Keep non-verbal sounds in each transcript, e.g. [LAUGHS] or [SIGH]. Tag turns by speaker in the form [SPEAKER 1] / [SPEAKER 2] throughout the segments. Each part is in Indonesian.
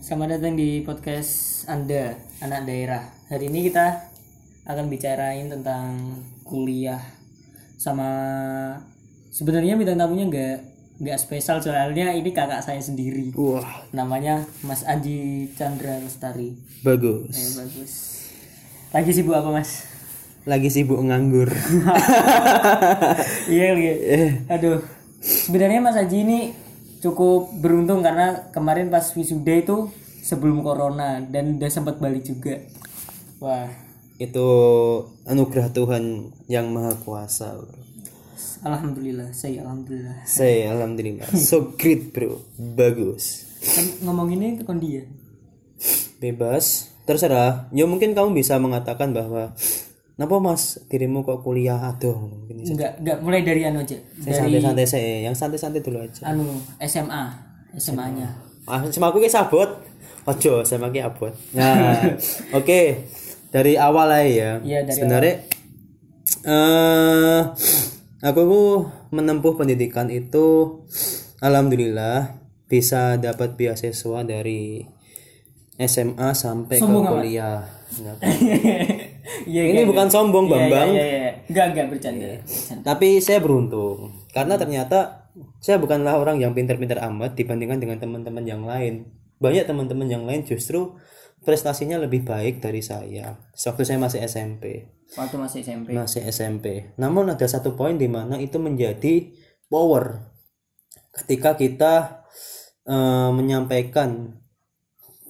[SPEAKER 1] Selamat datang di podcast Anda, anak daerah. Hari ini kita akan bicarain tentang kuliah sama sebenarnya bintang tamunya nggak nggak spesial soalnya ini kakak saya sendiri.
[SPEAKER 2] Wah,
[SPEAKER 1] Namanya Mas Andi Chandra Lestari.
[SPEAKER 2] bagus.
[SPEAKER 1] Ya, bagus. Lagi sibuk apa Mas?
[SPEAKER 2] Lagi sibuk nganggur. [LAUGHS]
[SPEAKER 1] Iya, iya. Aduh. Sebenarnya Mas Haji ini cukup beruntung karena kemarin pas wisuda itu sebelum corona dan udah sempat balik juga. Wah,
[SPEAKER 2] Itu anugerah Tuhan yang Maha Kuasa. bro.
[SPEAKER 1] alhamdulillah, saya alhamdulillah.
[SPEAKER 2] Saya alhamdulillah. [LAUGHS] So great, Bro. Bagus.
[SPEAKER 1] Kan ngomong ini itu kon dia.
[SPEAKER 2] Bebas. Terserah. Ya mungkin kamu bisa mengatakan bahwa Kenapa mas? Dirimu kok kuliah? Aduh mungkin
[SPEAKER 1] Enggak, enggak. Mulai dari anu aja. Dari
[SPEAKER 2] santai-santai saya yang santai-santai dulu aja.
[SPEAKER 1] Anu SMA, SMA-nya.
[SPEAKER 2] ah sama aku ki sabot. Ojo sama ki abot. Nah [LAUGHS] oke. Dari awal aja ya.
[SPEAKER 1] Iya, dari
[SPEAKER 2] sebenarnya eh aku ku menempuh pendidikan itu alhamdulillah bisa dapat beasiswa dari SMA sampai
[SPEAKER 1] Sombong
[SPEAKER 2] ke kuliah [LAUGHS]
[SPEAKER 1] Iya,
[SPEAKER 2] ini
[SPEAKER 1] iya,
[SPEAKER 2] bukan sombong
[SPEAKER 1] iya,
[SPEAKER 2] Bambang
[SPEAKER 1] Iya, iya, iya. Enggak, enggak bercanda. Bercanda.
[SPEAKER 2] tapi saya beruntung karena ternyata saya bukanlah orang yang pintar-pintar amat dibandingkan dengan teman-teman yang lain. Banyak teman-teman yang lain justru prestasinya lebih baik dari saya. Waktu saya masih SMP,
[SPEAKER 1] Waktu masih SMP.
[SPEAKER 2] masih SMP. Namun ada satu poin di mana itu menjadi power ketika kita eh, menyampaikan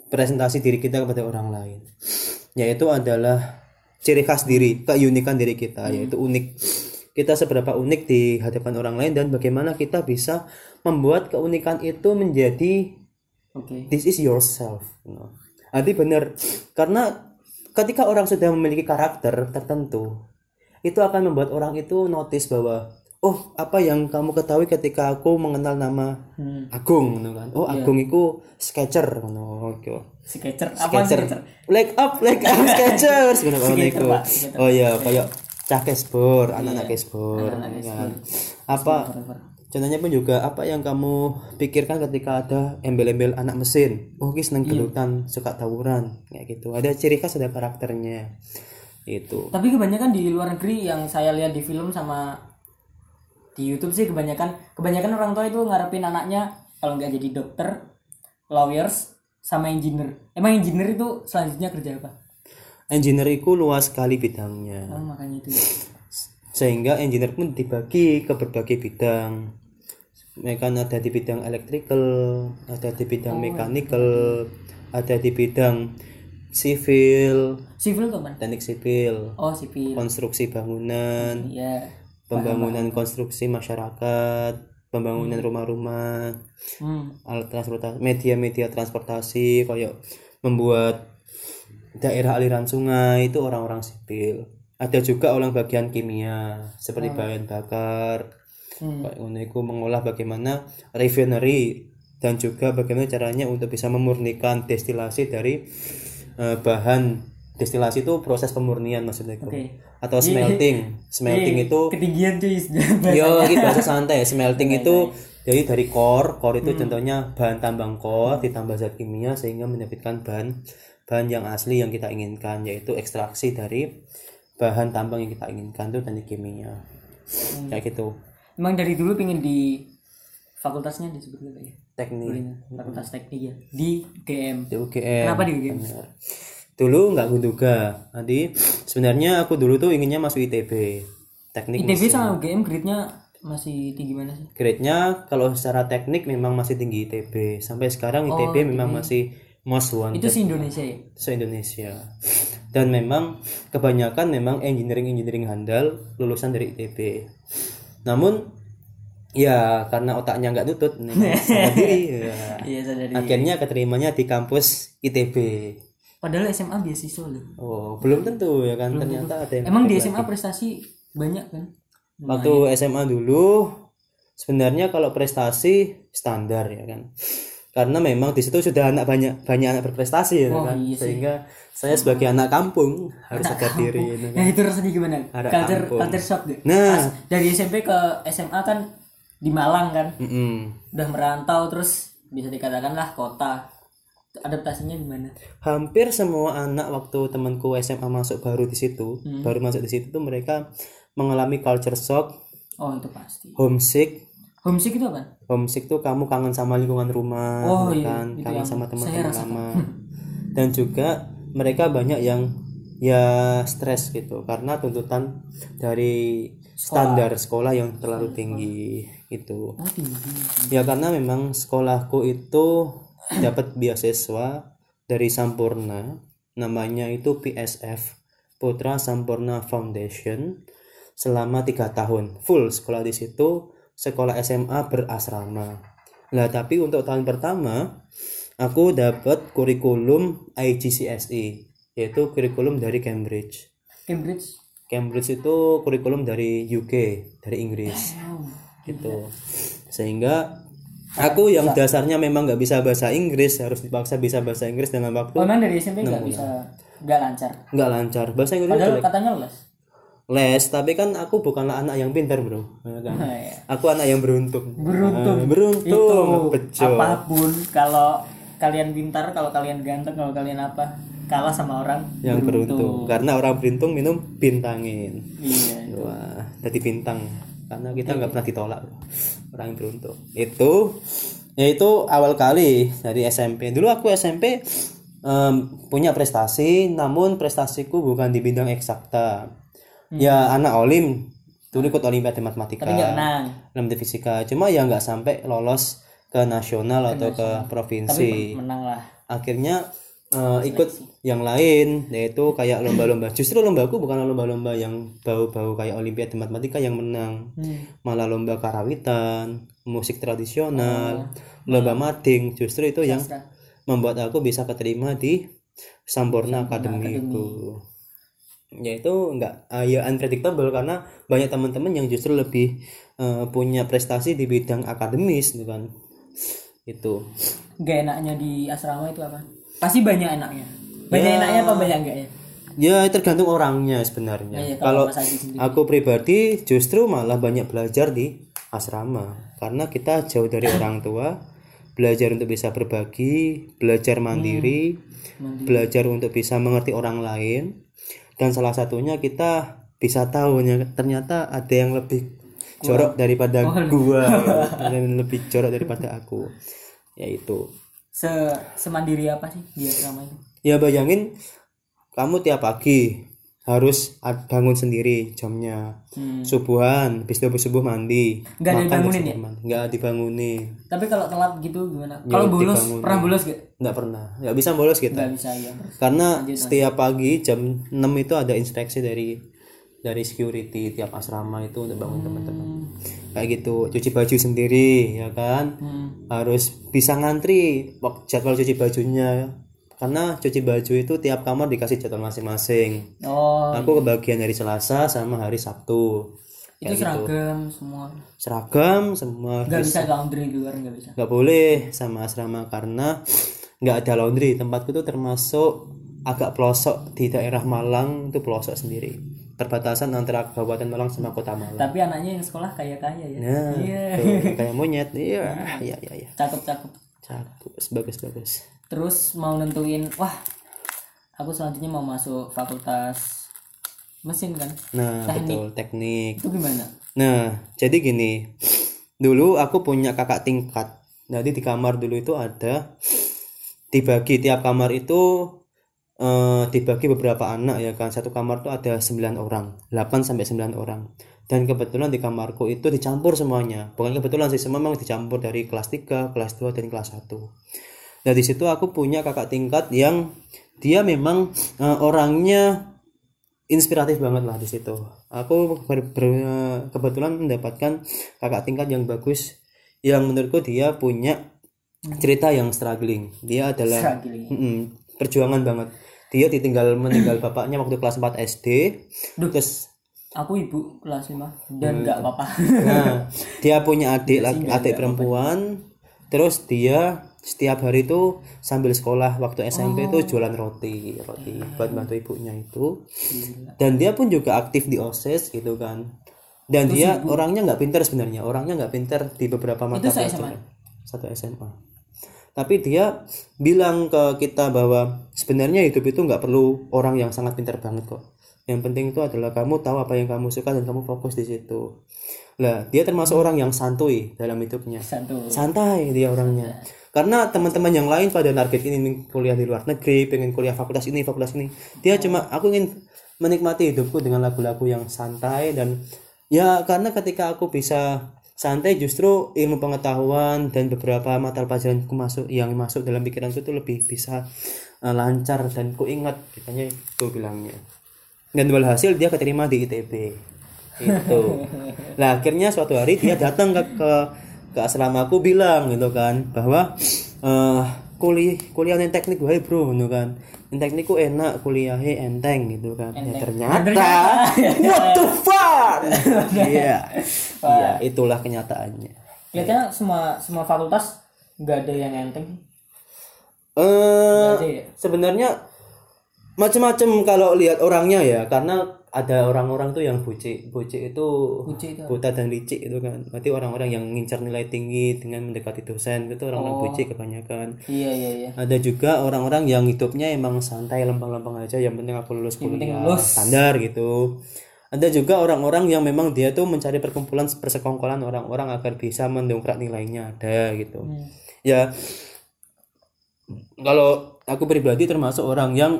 [SPEAKER 2] presentasi diri kita kepada orang lain. Yaitu adalah ciri khas diri, keunikan diri kita, yaitu unik. Kita seberapa unik di hadapan orang lain dan bagaimana kita bisa membuat keunikan itu menjadi
[SPEAKER 1] Oke.
[SPEAKER 2] this is yourself. You know. Arti benar karena ketika orang sudah memiliki karakter tertentu, itu akan membuat orang itu notice bahwa oh apa yang kamu ketahui ketika aku mengenal nama
[SPEAKER 1] Hmm.
[SPEAKER 2] Agung gitu kan. Oh Agung itu sketcher ngono oke.
[SPEAKER 1] Sketcher. Apa
[SPEAKER 2] Sketcher.
[SPEAKER 1] sketcher?
[SPEAKER 2] Like up, like up [LAUGHS] sketchers ngono ngono
[SPEAKER 1] Skater,
[SPEAKER 2] iku.
[SPEAKER 1] Pak, skater.
[SPEAKER 2] Oh iya, kayak cah kesbor, anak-anak kesbor.
[SPEAKER 1] anak-anak
[SPEAKER 2] kan. Apa contohnya pun juga apa yang kamu pikirkan ketika ada embel-embel anak mesin. Oh, ki seneng gelutan, suka tawuran, kayak gitu. Ada ciri khas ada karakternya. Itu.
[SPEAKER 1] Tapi kebanyakan di luar negeri yang saya lihat di film sama di YouTube sih kebanyakan kebanyakan orang tua itu ngarepin anaknya kalau nggak jadi dokter, lawyers, sama engineer. Emang engineer itu selanjutnya kerja apa?
[SPEAKER 2] Engineer itu luas sekali bidangnya.
[SPEAKER 1] Oh, makanya itu. ya.
[SPEAKER 2] sehingga engineer pun dibagi ke berbagai bidang mereka ada di bidang electrical ada di bidang mechanical ada di bidang sivil
[SPEAKER 1] Civil tuh man?
[SPEAKER 2] teknik sipil
[SPEAKER 1] Oh, sipil.
[SPEAKER 2] konstruksi bangunan
[SPEAKER 1] Iya.
[SPEAKER 2] Pembangunan konstruksi masyarakat pembangunan rumah-rumah
[SPEAKER 1] Hmm.
[SPEAKER 2] alat transportasi media-media transportasi kayak membuat daerah aliran sungai itu orang-orang sipil. Ada juga orang bagian kimia seperti bahan bakar.
[SPEAKER 1] Hmm.
[SPEAKER 2] kayak ngono iku mengolah bagaimana refinery dan juga bagaimana caranya untuk bisa memurnikan destilasi dari eh, bahan destilasi itu proses pemurnian maksudnya itu
[SPEAKER 1] Oke.
[SPEAKER 2] atau smelting smelting
[SPEAKER 1] Eh,
[SPEAKER 2] itu
[SPEAKER 1] ketinggian cuy.
[SPEAKER 2] Yo, ini bahasa santai. Smelting itu jadi dari core, core itu contohnya bahan tambang core ditambah zat kimia sehingga mendapatkan bahan bahan yang asli yang kita inginkan yaitu ekstraksi dari bahan tambang yang kita inginkan itu teknik kimia. Kayak gitu.
[SPEAKER 1] Emang dari dulu pengen di fakultasnya disebut apa ya?
[SPEAKER 2] Teknik
[SPEAKER 1] Fakultas teknik ya. Di GM.
[SPEAKER 2] di UGM.
[SPEAKER 1] Kenapa di GM?
[SPEAKER 2] Benar. Dulu nggak kuduga. Nanti sebenarnya aku dulu tuh inginnya masuk ITB. Teknik
[SPEAKER 1] ITB sama UGM grade-nya masih tinggi mana sih?
[SPEAKER 2] grade-nya kalau secara teknik memang masih tinggi ITB. Sampai sekarang ITB memang masih most wanted.
[SPEAKER 1] Itu sih Indonesia ya.
[SPEAKER 2] se Indonesia dan memang kebanyakan memang engineering engineering handal lulusan dari ITB namun ya karena otaknya nggak nutut [LAUGHS] memang sadar diri ya.
[SPEAKER 1] Iya sadari.
[SPEAKER 2] akhirnya keterimanya di kampus ITB
[SPEAKER 1] Padahal SMA beasiswa loh.
[SPEAKER 2] oh belum tentu ya kan ternyata ada yang
[SPEAKER 1] Emang di SMA prestasi banyak kan?
[SPEAKER 2] waktu SMA dulu sebenarnya kalau prestasi standar ya kan karena memang di situ sudah anak banyak banyak anak berprestasi ya
[SPEAKER 1] Oh,
[SPEAKER 2] kan
[SPEAKER 1] iya sih.
[SPEAKER 2] sehingga saya sebagai anak kampung harus sadar diri ya kan.
[SPEAKER 1] Nah itu rasanya gimana?
[SPEAKER 2] Ada
[SPEAKER 1] culture
[SPEAKER 2] kampung.
[SPEAKER 1] culture shock deh.
[SPEAKER 2] Nah.
[SPEAKER 1] Pas dari SMP ke SMA kan di Malang kan,
[SPEAKER 2] Mm-mm.
[SPEAKER 1] udah merantau terus bisa dikatakan lah kota. Adaptasinya gimana?
[SPEAKER 2] Hampir semua anak waktu temanku SMA masuk baru di situ
[SPEAKER 1] Hmm.
[SPEAKER 2] baru masuk di situ tuh mereka mengalami culture shock.
[SPEAKER 1] Oh itu pasti.
[SPEAKER 2] Homesick.
[SPEAKER 1] Homesick itu apa?
[SPEAKER 2] Homesick tuh kamu kangen sama lingkungan rumah
[SPEAKER 1] Oh,
[SPEAKER 2] ya
[SPEAKER 1] iya,
[SPEAKER 2] kan?
[SPEAKER 1] itu
[SPEAKER 2] kangen sama teman-teman lama. Dan juga mereka banyak yang ya stres gitu karena tuntutan dari standar sekolah yang terlalu tinggi gitu.
[SPEAKER 1] Oh tinggi.
[SPEAKER 2] Ya karena memang sekolahku itu dapat beasiswa dari Sampurna namanya itu PSF Putra Sampurna Foundation selama tiga tahun full sekolah di situ sekolah SMA berasrama. Lah tapi untuk tahun pertama aku dapat kurikulum IGCSE yaitu kurikulum dari Cambridge.
[SPEAKER 1] Cambridge?
[SPEAKER 2] Cambridge itu kurikulum dari UK dari Inggris.
[SPEAKER 1] Oh
[SPEAKER 2] gitu. Sehingga aku yang dasarnya memang nggak bisa bahasa Inggris harus dipaksa bisa bahasa Inggris dalam waktu
[SPEAKER 1] oh, emang dari SMP nggak bisa nggak lancar?
[SPEAKER 2] Nggak lancar. Bahasa Inggris
[SPEAKER 1] padahal
[SPEAKER 2] jelek.
[SPEAKER 1] katanya les.
[SPEAKER 2] Les tapi kan aku bukanlah anak yang pintar bro. Ya kan?
[SPEAKER 1] Nah, ya.
[SPEAKER 2] aku anak yang beruntung.
[SPEAKER 1] Beruntung.
[SPEAKER 2] Ah, beruntung
[SPEAKER 1] itu
[SPEAKER 2] bejo.
[SPEAKER 1] apa pun kalau kalian pintar kalau kalian ganteng kalau kalian apa kalah sama orang
[SPEAKER 2] yang beruntung. karena orang beruntung minum bintangin
[SPEAKER 1] iya.
[SPEAKER 2] Wah jadi bintang karena kita nggak pernah ditolak. Orang yang beruntung. Itu ya itu awal kali dari SMP dulu aku SMP em, punya prestasi namun prestasiku bukan di bidang eksakta. Ya anak olim dulu ikut olimpiade matematika.
[SPEAKER 1] Tapi nggak menang.
[SPEAKER 2] Olimpiade fisika. Cuma ya nggak sampai lolos ke nasional atau ke
[SPEAKER 1] tapi
[SPEAKER 2] provinsi.
[SPEAKER 1] Menang lah.
[SPEAKER 2] Akhirnya eh, ikut yang lain yaitu kayak lomba-lomba. Justru lombaku bukan lomba-lomba yang bau-bau kayak olimpiade matematika yang menang.
[SPEAKER 1] Hmm.
[SPEAKER 2] malah lomba karawitan musik
[SPEAKER 1] Oh.
[SPEAKER 2] tradisional lomba mading. Justru itu yang
[SPEAKER 1] Sastra.
[SPEAKER 2] membuat aku bisa keterima di Sampurna Academy itu ya itu enggak uh, ya unpredictable karena banyak teman-teman yang justru lebih eh, punya prestasi di bidang akademis gitu kan. Itu.
[SPEAKER 1] Nggak enaknya di asrama itu apa pasti banyak enaknya banyak
[SPEAKER 2] Ya.
[SPEAKER 1] enaknya apa banyak enggaknya
[SPEAKER 2] Ya tergantung orangnya sebenarnya.
[SPEAKER 1] Iya,
[SPEAKER 2] kalau
[SPEAKER 1] kalau sendiri.
[SPEAKER 2] aku pribadi justru malah banyak belajar di asrama karena kita jauh dari [COUGHS] orang tua, belajar untuk bisa berbagi, belajar mandiri,
[SPEAKER 1] Mandiri.
[SPEAKER 2] belajar untuk bisa mengerti orang lain dan salah satunya kita bisa tahu ya, ternyata ada yang lebih jorok daripada gua, [LAUGHS] ada yang lebih jorok daripada aku. Yaitu
[SPEAKER 1] se semandiri apa sih di asrama itu?
[SPEAKER 2] Ya bayangin kamu tiap pagi harus bangun sendiri jamnya.
[SPEAKER 1] Hmm.
[SPEAKER 2] subuhan habis itu subuh mandi.
[SPEAKER 1] Nggak
[SPEAKER 2] makan,
[SPEAKER 1] dibangunin ya?
[SPEAKER 2] mandi. nggak dibangunin.
[SPEAKER 1] Tapi kalau telat gitu gimana? Kalau bolos
[SPEAKER 2] dibangunin.
[SPEAKER 1] pernah bolos gak
[SPEAKER 2] nggak pernah. Nggak bisa bolos kita.
[SPEAKER 1] Nggak bisa ya
[SPEAKER 2] karena setiap pagi jam 6 itu ada inspeksi dari dari security tiap asrama itu untuk bangun teman-teman. Kayak gitu cuci baju sendiri ya kan?
[SPEAKER 1] Hmm.
[SPEAKER 2] harus bisa ngantri jadwal cuci bajunya. Karena cuci baju itu tiap kamar dikasih jadwal masing-masing.
[SPEAKER 1] Oh
[SPEAKER 2] aku kebagian hari Selasa sama hari Sabtu.
[SPEAKER 1] Itu seragam semua.
[SPEAKER 2] Seragam semua.
[SPEAKER 1] Nggak bisa laundry di luar nggak bisa.
[SPEAKER 2] nggak boleh sama asrama karena nggak ada laundry. Tempatku tuh termasuk agak pelosok di daerah Malang itu pelosok sendiri perbatasan antara Kabupaten Malang sama Kota Malang.
[SPEAKER 1] Tapi anaknya yang sekolah kaya kaya ya?
[SPEAKER 2] Nah
[SPEAKER 1] iya.
[SPEAKER 2] tuh, [LAUGHS] kayak monyet. Iya iya iya iya.
[SPEAKER 1] Cakep cakep.
[SPEAKER 2] Cakep bagus bagus.
[SPEAKER 1] Terus mau nentuin wah aku selanjutnya mau masuk fakultas mesin kan?
[SPEAKER 2] Nah
[SPEAKER 1] Teknik.
[SPEAKER 2] betul teknik.
[SPEAKER 1] Itu gimana?
[SPEAKER 2] Nah, jadi gini. Dulu aku punya kakak tingkat. Jadi di kamar dulu itu ada dibagi tiap kamar itu eh, dibagi beberapa anak ya kan. Satu kamar tuh ada 9 orang, 8 sampai 9 orang. Dan kebetulan di kamarku itu dicampur semuanya. Bukan kebetulan sih, semua memang dicampur dari kelas 3, kelas 2 dan kelas 1. Nah, di situ aku punya kakak tingkat yang dia memang eh, orangnya inspiratif banget lah di situ. Aku ber- ber- kebetulan mendapatkan kakak tingkat yang bagus, yang menurutku dia punya cerita yang struggling. Dia adalah
[SPEAKER 1] struggling
[SPEAKER 2] Mm-mm, perjuangan banget. Dia ditinggal meninggal bapaknya waktu kelas 4 SD.
[SPEAKER 1] Duh.
[SPEAKER 2] Terus
[SPEAKER 1] aku ibu kelas 5 dan nggak apa-apa
[SPEAKER 2] nah, dia punya adik laki adik perempuan. Terus dia setiap hari itu sambil sekolah waktu SMP itu jualan roti, roti buat bantu ibunya itu.
[SPEAKER 1] Gila.
[SPEAKER 2] dan dia pun juga aktif di osis gitu kan dan dia orangnya nggak pintar sebenarnya orangnya nggak pintar di beberapa mata pelajaran satu SMA tapi dia bilang ke kita bahwa sebenarnya hidup itu nggak perlu orang yang sangat pintar banget kok. Yang penting itu adalah kamu tahu apa yang kamu suka dan kamu fokus di situ. Lah dia termasuk orang yang santuy dalam hidupnya.
[SPEAKER 1] Satu
[SPEAKER 2] santai dia orangnya. Karena teman-teman yang lain pada target ini kuliah di luar negeri pengen kuliah fakultas ini fakultas ini. Dia cuma aku ingin menikmati hidupku dengan lagu-lagu yang santai dan ya karena ketika aku bisa santai justru ilmu pengetahuan dan beberapa mata pelajaran masuk yang masuk dalam pikiranku itu lebih bisa eh, lancar dan ku ingat. Katanya itu bilangnya dan walhasil dia keterima di ITB itu nah [LAUGHS] akhirnya suatu hari dia datang ke ke, ke asramaku bilang gitu kan bahwa eh kuliah kuliah yang teknik wae bro gitu kan. Yang teknik ku enak kuliahnya enteng gitu kan. Ya ternyata. What the fuck? [LAUGHS] Iya. Iya itulah kenyataannya.
[SPEAKER 1] Kelihatannya semua semua fakultas nggak ada yang enteng?
[SPEAKER 2] Eh
[SPEAKER 1] ya?
[SPEAKER 2] sebenarnya macam-macam kalau lihat orangnya ya karena ada orang-orang tuh yang bucik bucik itu
[SPEAKER 1] itu
[SPEAKER 2] buta dan licik itu kan. Berarti orang-orang yang ngincar nilai tinggi dengan mendekati dosen itu orang-orang bucik kebanyakan.
[SPEAKER 1] Iya iya iya.
[SPEAKER 2] Ada juga orang-orang yang hidupnya emang santai lempeng-lempeng aja. Yang penting aku lulus
[SPEAKER 1] penting
[SPEAKER 2] kuliah
[SPEAKER 1] lulus.
[SPEAKER 2] standar gitu. Ada juga orang-orang yang memang dia tuh mencari perkumpulan persekongkolan orang-orang agar bisa mendongkrak nilainya ada gitu.
[SPEAKER 1] Hmm.
[SPEAKER 2] ya kalau aku pribadi termasuk orang yang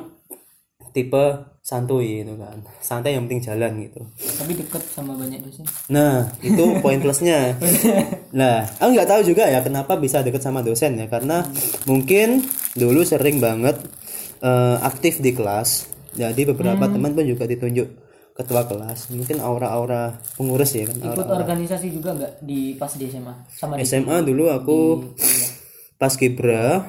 [SPEAKER 2] tipe santuy gitu kan santai yang penting jalan gitu
[SPEAKER 1] tapi deket sama banyak dosen
[SPEAKER 2] Nah, itu poin plusnya. [LAUGHS] Nah, aku nggak tahu juga ya kenapa bisa deket sama dosen ya, karena mungkin dulu sering banget eh, aktif di kelas. Jadi beberapa teman pun juga ditunjuk ketua kelas. Mungkin aura-aura pengurus ya kan.
[SPEAKER 1] ikut organisasi juga nggak di pas di SMA sama di
[SPEAKER 2] SMA dulu aku
[SPEAKER 1] kuliah
[SPEAKER 2] pas kibra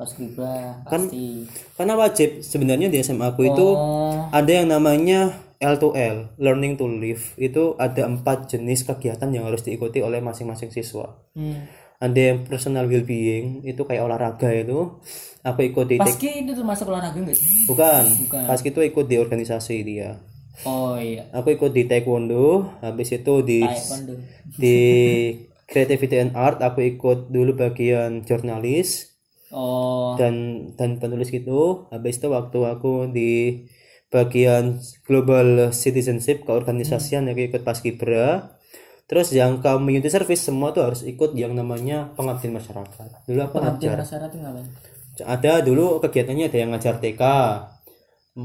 [SPEAKER 1] pas kibra pasti.
[SPEAKER 2] karena wajib. Sebenarnya di SMA aku itu
[SPEAKER 1] oh.
[SPEAKER 2] ada yang namanya L2L, learning to live. Itu ada empat jenis kegiatan yang harus diikuti oleh masing-masing siswa.
[SPEAKER 1] hmm.
[SPEAKER 2] ada yang personal well-being itu kayak olahraga itu. Aku ikut di
[SPEAKER 1] paski itu termasuk olahraga nggak sih?
[SPEAKER 2] Bukan.
[SPEAKER 1] Bukan.
[SPEAKER 2] pas itu ikut di organisasi dia.
[SPEAKER 1] Oh iya.
[SPEAKER 2] Aku ikut di taekwondo habis itu di
[SPEAKER 1] taekwondo.
[SPEAKER 2] di [LAUGHS] creativity and art aku ikut dulu bagian jurnalis
[SPEAKER 1] oh.
[SPEAKER 2] Dan dan penulis gitu habis itu waktu aku di bagian global citizenship keorganisasian aku ikut paskibra terus yang community service semua tuh harus ikut yang namanya pengabdian masyarakat. Dulu aku
[SPEAKER 1] pengabdian
[SPEAKER 2] ngajar.
[SPEAKER 1] masyarakat itu ngapain?
[SPEAKER 2] Ada dulu kegiatannya ada yang ngajar TK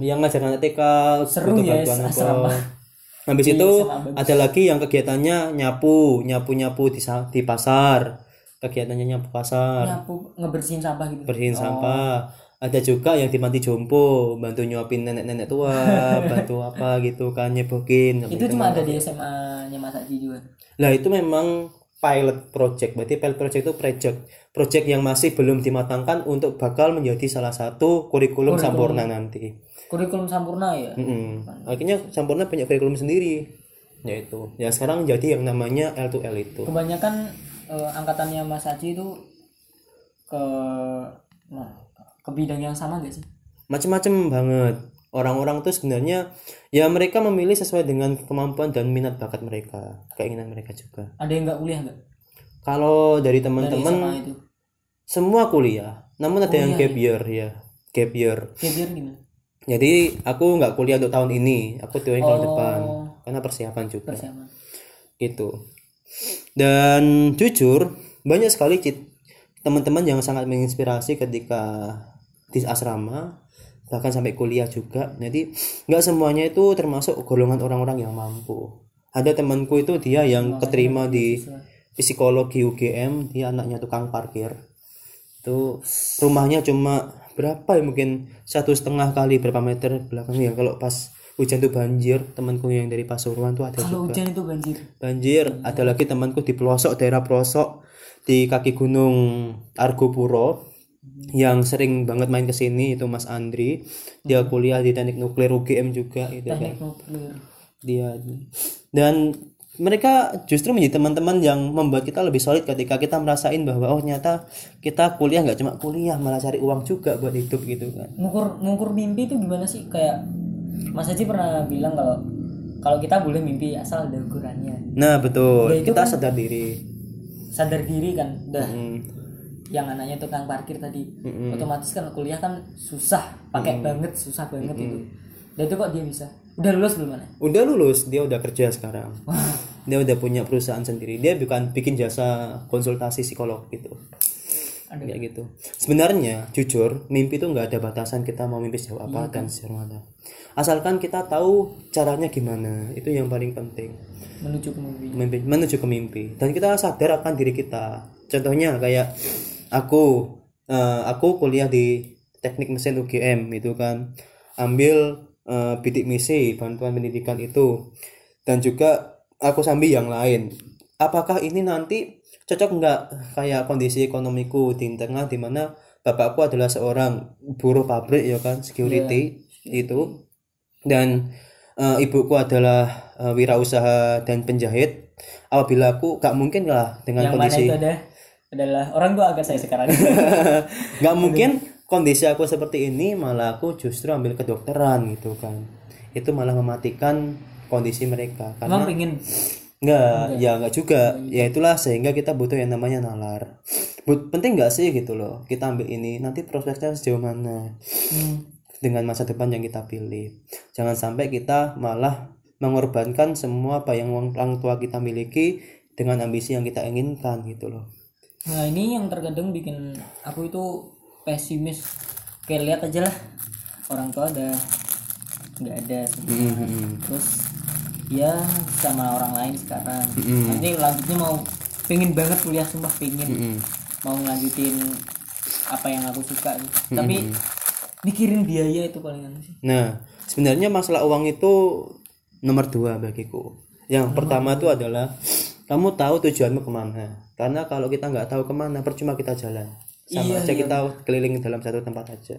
[SPEAKER 2] yang ngajar anak TK
[SPEAKER 1] Seru ya,
[SPEAKER 2] apa.
[SPEAKER 1] asrama.
[SPEAKER 2] habis
[SPEAKER 1] Iya,
[SPEAKER 2] itu ada lagi yang kegiatannya nyapu nyapu nyapu di di pasar kegiatannya nyapu pasar
[SPEAKER 1] nyapu ngebersihin sampah gitu
[SPEAKER 2] bersihin sampah ada juga yang di panti jompo bantu nyuapin nenek-nenek tua [LAUGHS] bantu apa gitu kan nyebokin
[SPEAKER 1] itu cuma ada di SMA nya Mas Aji juga
[SPEAKER 2] Nah itu memang pilot project. Berarti pilot project itu project project yang masih belum dimatangkan untuk bakal menjadi salah satu kurikulum sampurna nanti.
[SPEAKER 1] kurikulum sampurna ya
[SPEAKER 2] Mm-mm. Akhirnya sampurna punya kurikulum sendiri. Yaitu ya sekarang jadi yang namanya L2L itu.
[SPEAKER 1] kebanyakan eh, angkatannya Mas Aji itu ke nah ke bidang yang sama gak sih?
[SPEAKER 2] Macam-macam banget. Orang-orang tuh sebenarnya ya mereka memilih sesuai dengan kemampuan dan minat bakat mereka, keinginan mereka juga.
[SPEAKER 1] ada yang nggak kuliah nggak?
[SPEAKER 2] Kalau dari teman-teman semua kuliah, namun ada yang gap year ya, gap year.
[SPEAKER 1] ya biar gimana?
[SPEAKER 2] Jadi aku nggak kuliah untuk tahun ini, aku tuh tahun
[SPEAKER 1] Oh.
[SPEAKER 2] depan. Karena persiapan juga.
[SPEAKER 1] Persiapan.
[SPEAKER 2] Gitu. Dan jujur banyak sekali teman-teman yang sangat menginspirasi ketika di asrama bahkan sampai kuliah juga. Jadi nggak semuanya itu termasuk golongan orang-orang yang mampu. Ada temanku itu dia yang keterima di psikologi UGM, dia anaknya tukang parkir. Itu rumahnya cuma berapa ya mungkin satu setengah kali berapa meter belakangnya kalau pas hujan tuh banjir temanku yang dari Pasuruan tuh ada
[SPEAKER 1] kalau
[SPEAKER 2] juga.
[SPEAKER 1] hujan itu banjir?
[SPEAKER 2] Banjir ada lagi temanku di pelosok daerah pelosok di kaki gunung Argopuro yang sering banget main ke sini itu Mas Andri. Dia kuliah di teknik nuklir UGM juga itu kan
[SPEAKER 1] teknik nuklir.
[SPEAKER 2] Dia dan mereka justru menjadi teman-teman yang membuat kita lebih solid ketika kita merasain bahwa oh ternyata kita kuliah nggak cuma kuliah malah cari uang juga buat hidup gitu kan.
[SPEAKER 1] Ngukur ngukur mimpi itu gimana sih? Kayak Mas Haji pernah bilang kalau kalau kita boleh mimpi asal ada ukurannya.
[SPEAKER 2] Nah betul.
[SPEAKER 1] Ya,
[SPEAKER 2] kita
[SPEAKER 1] kan-
[SPEAKER 2] sadar diri.
[SPEAKER 1] Sadar diri kan dah
[SPEAKER 2] Hmm.
[SPEAKER 1] yang anaknya tukang parkir tadi. Otomatis kan kuliah kan susah pakai banget susah banget itu dan itu kok dia bisa? Udah lulus belum mana
[SPEAKER 2] udah lulus dia udah kerja sekarang. Dia udah punya perusahaan sendiri. Dia bukan bikin jasa konsultasi psikolog gitu
[SPEAKER 1] Aduh.
[SPEAKER 2] kayak gitu. Sebenarnya jujur mimpi itu nggak ada batasan kita mau mimpi sejauh apa dan sejauh mana. Asalkan kita tahu caranya gimana itu yang paling penting.
[SPEAKER 1] Menuju ke mimpi.
[SPEAKER 2] Mimpi menuju ke mimpi. Dan kita sadar akan diri kita. Contohnya kayak aku eh, aku kuliah di teknik mesin UGM itu kan. Ambil eh, bidik misi bantuan pendidikan itu. Dan juga aku sambil yang lain. Apakah ini nanti cocok nggak kayak kondisi ekonomiku di tengah di mana bapakku adalah seorang buruh pabrik ya kan security itu. Dan eh, ibuku adalah eh, wirausaha dan penjahit. Apabila aku gak mungkin lah dengan
[SPEAKER 1] yang mana
[SPEAKER 2] kondisi
[SPEAKER 1] itu ada? Adalah orang tua agak saya sekarang. [LAUGHS]
[SPEAKER 2] Nggak mungkin kondisi aku seperti ini malah aku justru ambil kedokteran gitu kan. Itu malah mematikan kondisi mereka
[SPEAKER 1] emang
[SPEAKER 2] karena
[SPEAKER 1] pengen
[SPEAKER 2] nggak ya nggak juga. Ya itulah sehingga kita butuh yang namanya nalar. But, penting nggak sih gitu loh kita ambil ini? Nanti prospeknya sejauh mana?
[SPEAKER 1] Hmm,
[SPEAKER 2] dengan masa depan yang kita pilih. Jangan sampai kita malah mengorbankan semua apa yang orang tua kita miliki dengan ambisi yang kita inginkan gitu loh.
[SPEAKER 1] Nah ini yang terkadang bikin aku itu pesimis. Kayak lihat aja lah. Orang tua ada nggak ada semua. terus ya sama orang lain sekarang nanti lanjutnya mau pengen banget kuliah sumpah pengen mau ngelanjutin apa yang aku suka nih. tapi mikirin biaya itu paling anu sih
[SPEAKER 2] Nah, sebenarnya masalah uang itu nomor dua bagiku. Yang pertama itu adalah kamu tahu tujuanmu ke mana. Karena kalau kita nggak tahu ke mana, percuma kita jalan. Sama
[SPEAKER 1] Iya,
[SPEAKER 2] aja kita keliling dalam satu tempat aja.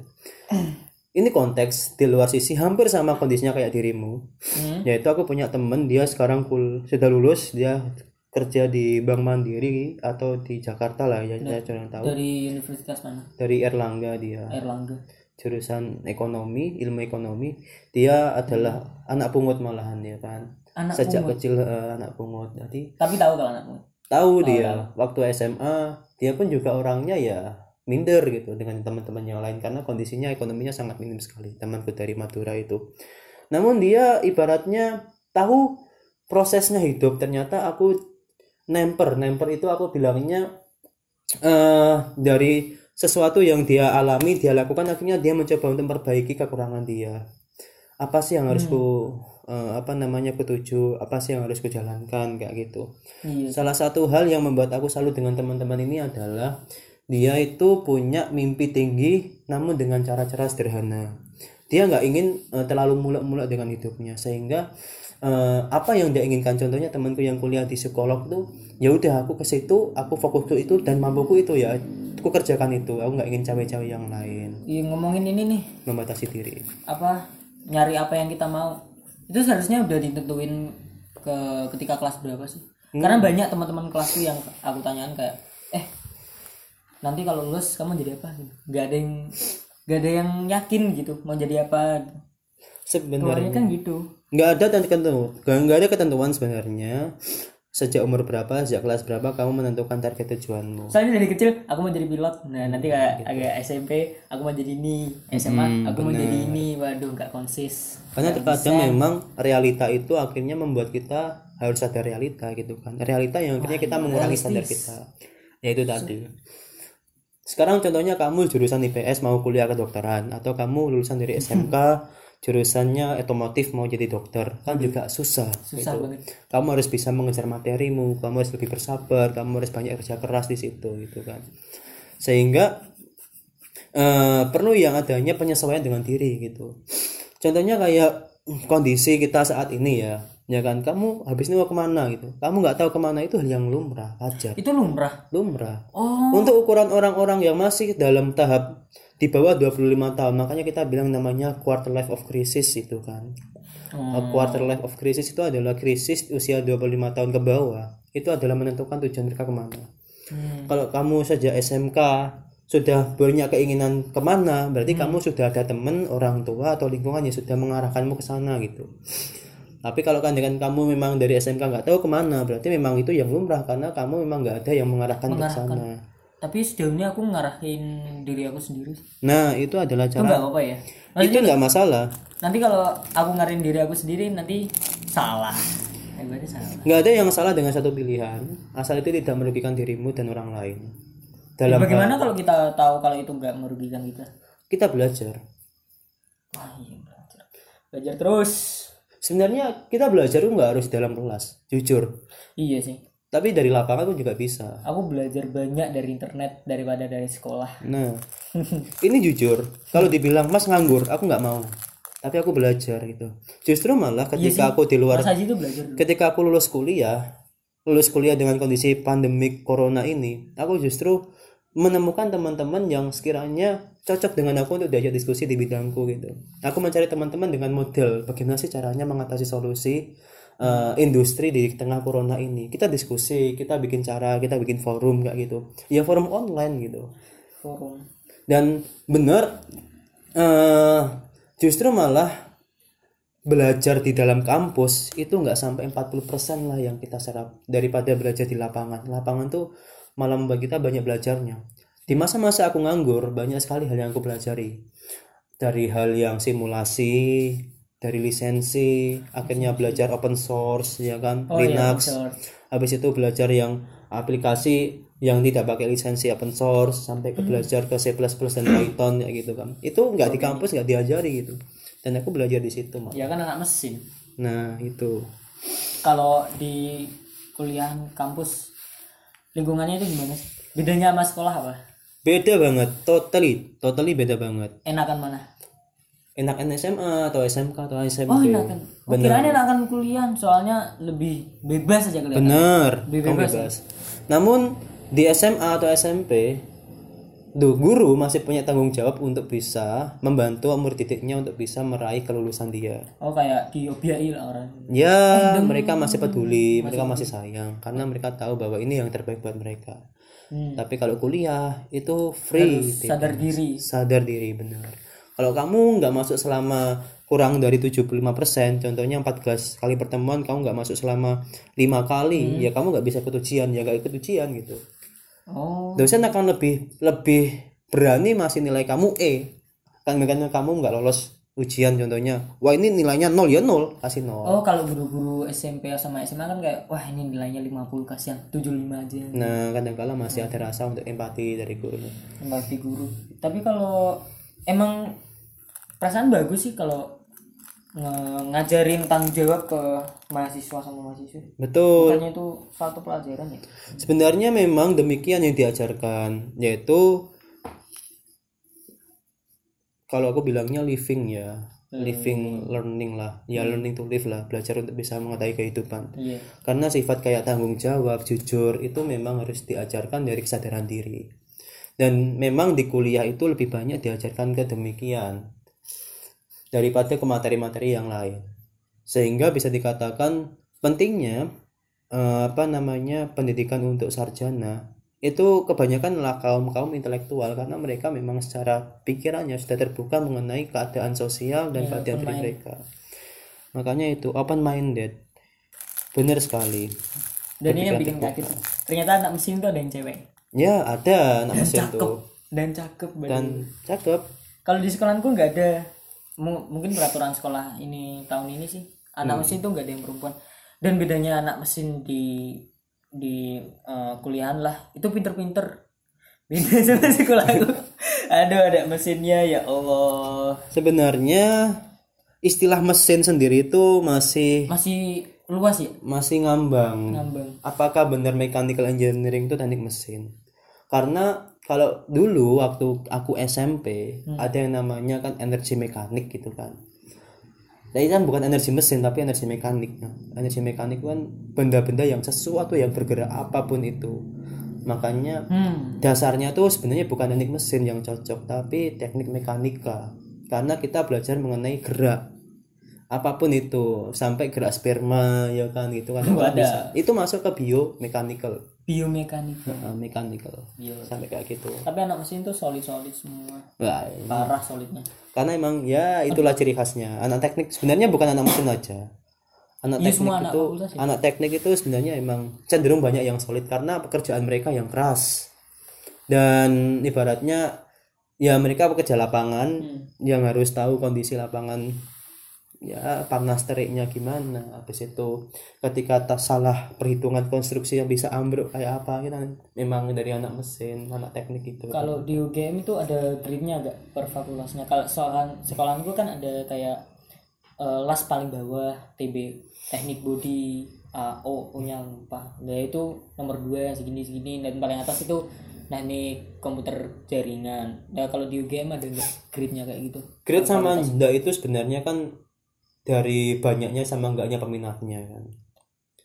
[SPEAKER 2] Ini konteks di luar sisi hampir sama kondisinya kayak dirimu.
[SPEAKER 1] Hmm.
[SPEAKER 2] Yaitu aku punya temen dia sekarang kul sudah lulus, dia kerja di Bank Mandiri atau di Jakarta lah ya, saya kurang tahu.
[SPEAKER 1] dari universitas mana?
[SPEAKER 2] Dari Erlangga dia.
[SPEAKER 1] Erlangga.
[SPEAKER 2] Jurusan ekonomi ilmu ekonomi. Dia adalah anak pungut malahan ya kan?
[SPEAKER 1] Anak
[SPEAKER 2] sejak
[SPEAKER 1] pungut.
[SPEAKER 2] kecil eh, anak pungut. Jadi
[SPEAKER 1] tapi tahu kalau anakmu
[SPEAKER 2] tahu dia. waktu SMA dia pun juga orangnya ya minder gitu dengan teman-teman yang lain karena kondisinya ekonominya sangat minim sekali temanku dari Madura itu. Namun dia ibaratnya tahu prosesnya hidup. Ternyata aku nemper nemper itu aku bilangnya eh dari sesuatu yang dia alami dia lakukan akhirnya dia mencoba untuk memperbaiki kekurangan dia. Apa sih yang harus ku eh, apa namanya ku tuju? Apa sih yang harus ku jalankan? Kayak gitu.
[SPEAKER 1] Iya.
[SPEAKER 2] Salah satu hal yang membuat aku salut dengan teman-teman ini adalah dia itu punya mimpi tinggi namun dengan cara-cara sederhana. Dia nggak ingin eh, terlalu mulak-mulak dengan hidupnya sehingga eh, apa yang dia inginkan? Contohnya temanku yang kuliah di psikolog tuh ya udah aku ke situ aku fokus ke itu dan mampuku itu ya aku kerjakan itu. Aku nggak ingin cawe-cawe yang lain.
[SPEAKER 1] Iya, ngomongin ini nih.
[SPEAKER 2] Membatasi diri.
[SPEAKER 1] Apa nyari apa yang kita mau. Itu seharusnya udah ditentuin ke ketika kelas berapa sih? Karena banyak teman-teman kelasku yang aku tanyakan kayak nanti kalau lulus kamu jadi apa? Nggak ada yang nggak ada yang yakin gitu mau jadi apa?
[SPEAKER 2] Sebenarnya.
[SPEAKER 1] Kan gitu.
[SPEAKER 2] Nggak ada ketentuan nggak ada ketentuan sebenarnya. Sejak umur berapa sejak kelas berapa kamu menentukan target tujuanmu.
[SPEAKER 1] Soalnya dari kecil aku mau jadi pilot. Nah nanti kayak agak SMP aku mau jadi ini. SMA aku mau jadi ini. Waduh nggak konsis.
[SPEAKER 2] Karena terkadang memang realita itu akhirnya membuat kita harus sadar realita gitu kan. Realita yang akhirnya kita mengurangi standar kita. Yaitu tadi sekarang contohnya kamu jurusan IPS mau kuliah kedokteran atau kamu lulusan dari SMK [LAUGHS] jurusannya otomotif mau jadi dokter. Kan juga susah,
[SPEAKER 1] susah
[SPEAKER 2] gitu.
[SPEAKER 1] banget.
[SPEAKER 2] Kamu harus bisa mengejar materimu kamu harus lebih bersabar kamu harus banyak kerja keras di situ gitu kan. Sehingga eh, perlu yang adanya penyesuaian dengan diri gitu. Contohnya kayak kondisi kita saat ini ya ya kan kamu habis ini mau ke mana gitu? Kamu nggak tahu ke mana itu hal yang lumrah wajar.
[SPEAKER 1] Itu lumrah?
[SPEAKER 2] Lumrah.
[SPEAKER 1] Oh.
[SPEAKER 2] Untuk ukuran orang-orang yang masih dalam tahap di bawah 25 tahun makanya kita bilang namanya quarter life of crisis itu kan. A quarter life of crisis itu adalah krisis usia 25 tahun ke bawah. Itu adalah menentukan tujuan mereka ke mana.
[SPEAKER 1] Hmm.
[SPEAKER 2] kalau kamu sejak SMK sudah punya keinginan ke mana berarti kamu sudah ada teman orang tua atau lingkungan yang sudah mengarahkanmu ke sana gitu tapi kalau kan dengan kamu memang dari SMK nggak tahu ke mana berarti memang itu yang lumrah karena kamu memang nggak ada yang mengarahkan ke sana.
[SPEAKER 1] Tapi sejauh ini aku ngarahin diri aku sendiri
[SPEAKER 2] nah itu adalah
[SPEAKER 1] itu
[SPEAKER 2] cara.
[SPEAKER 1] nggak apa-apa ya?
[SPEAKER 2] Itu nggak masalah.
[SPEAKER 1] Nanti kalau aku ngarahin diri aku sendiri nanti salah. Eh, salah.
[SPEAKER 2] Nggak ada yang salah dengan satu pilihan asal itu tidak merugikan dirimu dan orang lain. Dalam
[SPEAKER 1] bagaimana kalau kita tahu kalau itu nggak merugikan kita?
[SPEAKER 2] Kita belajar.
[SPEAKER 1] Wah iya belajar. Belajar terus
[SPEAKER 2] sebenarnya kita belajar itu nggak harus dalam kelas jujur.
[SPEAKER 1] Iya sih.
[SPEAKER 2] Tapi dari lapangan pun juga bisa.
[SPEAKER 1] Aku belajar banyak dari internet daripada dari sekolah.
[SPEAKER 2] Nah [LAUGHS] ini jujur kalau dibilang mas nganggur aku nggak mau. Tapi aku belajar gitu. Justru malah ketika aku di luar ketika aku lulus kuliah lulus kuliah dengan kondisi pandemik corona ini aku justru menemukan teman-teman yang sekiranya cocok dengan aku untuk diajak diskusi di bidangku gitu. Aku mencari teman-teman dengan model bagaimana sih caranya mengatasi solusi uh, industri di tengah corona ini. Kita diskusi kita bikin cara kita bikin forum kayak gitu. Ya forum online gitu.
[SPEAKER 1] Forum.
[SPEAKER 2] Dan benar eh justru malah belajar di dalam kampus itu nggak sampai 40% lah yang kita serap daripada belajar di lapangan. Lapangan tuh malah membuat kita banyak belajarnya. Di masa-masa aku nganggur banyak sekali hal yang aku pelajari. Dari hal yang simulasi dari lisensi akhirnya belajar open source ya kan?
[SPEAKER 1] Oh iya
[SPEAKER 2] Linux.
[SPEAKER 1] betul.
[SPEAKER 2] habis itu belajar yang aplikasi yang tidak pakai lisensi open source sampai ke belajar ke C++ dan [CLEARS THROAT] Python ya gitu kan. Itu nggak di kampus nggak diajari gitu. Dan aku belajar di situ Mak.
[SPEAKER 1] ya kan anak mesin.
[SPEAKER 2] Nah itu.
[SPEAKER 1] Kalau di kuliah kampus lingkungannya itu gimana sih? Bedanya sama sekolah apa?
[SPEAKER 2] Beda banget totally totally beda banget.
[SPEAKER 1] Enakan mana?
[SPEAKER 2] Enakan SMA atau SMK atau SMP
[SPEAKER 1] oh enakan. Oh, kirain enakan kuliah soalnya lebih bebas aja kelihatan
[SPEAKER 2] bener
[SPEAKER 1] Lebih
[SPEAKER 2] kamu
[SPEAKER 1] bebas. ya?
[SPEAKER 2] bebas. Namun di SMA atau SMP Duh, guru masih punya tanggung jawab untuk bisa membantu murid didiknya untuk bisa meraih kelulusan dia.
[SPEAKER 1] oh kayak diobiai lah orang
[SPEAKER 2] Ya, mereka masih peduli, mereka masih sayang karena mereka tahu bahwa ini yang terbaik buat mereka.
[SPEAKER 1] Hmm.
[SPEAKER 2] Tapi kalau kuliah itu free,
[SPEAKER 1] sadar diri
[SPEAKER 2] sadar diri benar. Kalau kamu nggak masuk selama kurang dari 75%, contohnya 14 kali pertemuan kamu nggak masuk selama lima kali, ya kamu nggak bisa ikut ujian, ya nggak ikut ujian gitu.
[SPEAKER 1] Oh
[SPEAKER 2] Dosen akan lebih lebih berani masih nilai kamu E. Kan kamu nggak lolos ujian contohnya. Wah, ini nilainya nol ya nol, kasih nol.
[SPEAKER 1] oh kalau guru-guru SMP sama SMA kan kayak wah ini nilainya 50 kasihan 75 aja
[SPEAKER 2] Nah, kadang-kala masih ada rasa untuk empati dari guru.
[SPEAKER 1] empati guru tapi kalau emang perasaan bagus sih kalau ngajarin tanggung jawab ke mahasiswa sama mahasiswa.
[SPEAKER 2] Betul.
[SPEAKER 1] bukannya itu satu pelajaran ya?
[SPEAKER 2] Sebenarnya memang demikian yang diajarkan, yaitu kalau aku bilangnya living ya, living learning lah, ya learning to live lah, belajar untuk bisa mengetahui kehidupan.
[SPEAKER 1] iya.
[SPEAKER 2] Karena sifat kayak tanggung jawab, jujur itu memang harus diajarkan dari kesadaran diri. Dan memang di kuliah itu lebih banyak diajarkan ke demikian daripada ke materi-materi yang lain. Sehingga bisa dikatakan pentingnya eh, apa namanya pendidikan untuk sarjana itu kebanyakan lah kaum kaum intelektual karena mereka memang secara pikirannya sudah terbuka mengenai keadaan sosial dan keadaan diri mereka. Makanya itu open minded. Benar sekali.
[SPEAKER 1] dan ini yang bikin kaget ternyata anak mesin tuh ada yang cewek
[SPEAKER 2] Ya ada anak mesin
[SPEAKER 1] cakep
[SPEAKER 2] tuh
[SPEAKER 1] dan cakep
[SPEAKER 2] dan cakep.
[SPEAKER 1] kalau di sekolahku nggak ada mu- mungkin peraturan sekolah ini tahun ini sih anak mesin tuh nggak ada yang perempuan. Dan bedanya anak mesin di di eh, kuliahan lah itu pinter-pinter. Beda [LAUGHS] sama sekolahku aduh ada mesinnya ya Allah.
[SPEAKER 2] Sebenarnya istilah mesin sendiri itu masih
[SPEAKER 1] masih luas ya?
[SPEAKER 2] masih ngambang.
[SPEAKER 1] ngambang.
[SPEAKER 2] Apakah benar mechanical engineering itu teknik mesin? Karena kalau dulu waktu aku SMP ada yang namanya kan energi mekanik gitu kan. Nah, ini kan bukan energi mesin tapi energi mekanik. Nah, energi mekanik kan benda-benda yang sesuatu yang bergerak apa pun itu. Makanya
[SPEAKER 1] hmm
[SPEAKER 2] dasarnya tuh sebenarnya bukan teknik mesin yang cocok tapi teknik mekanika karena kita belajar mengenai gerak apa pun itu sampai gerak sperma ya kan gitu kan [LAUGHS]
[SPEAKER 1] ada.
[SPEAKER 2] bisa itu masuk ke biomechanical
[SPEAKER 1] biomekanika
[SPEAKER 2] Nah, mechanical.
[SPEAKER 1] Iya.
[SPEAKER 2] sampai kayak gitu.
[SPEAKER 1] Tapi anak mesin tuh solid solid semua.
[SPEAKER 2] Wah,
[SPEAKER 1] parah solidnya.
[SPEAKER 2] Karena emang ya itulah ciri khasnya. Anak teknik sebenarnya bukan anak mesin aja. Anak
[SPEAKER 1] Iya,
[SPEAKER 2] teknik
[SPEAKER 1] semua anak
[SPEAKER 2] itu
[SPEAKER 1] fakultas
[SPEAKER 2] anak teknik itu sebenarnya emang cenderung banyak yang solid karena pekerjaan mereka yang keras. Dan ibaratnya ya mereka pekerja lapangan
[SPEAKER 1] Hmm.
[SPEAKER 2] yang harus tahu kondisi lapangan ya panas teriknya gimana habis itu ketika tak salah perhitungan konstruksi yang bisa ambruk kayak apa kita memang dari anak mesin anak teknik itu
[SPEAKER 1] Kalau di UGM itu ada gridnya gak per fakultasnya? Kalau sekolahan sekolahan gue kan ada kayak eh, las paling bawah TB teknik body AO punya lupa. Nah itu nomor dua segini segini dan paling atas itu teknik komputer jaringan. Nah kalau di UGM ada gridnya kayak gitu?
[SPEAKER 2] grade sama enggak itu sebenarnya kan dari banyaknya sama enggaknya peminatnya kan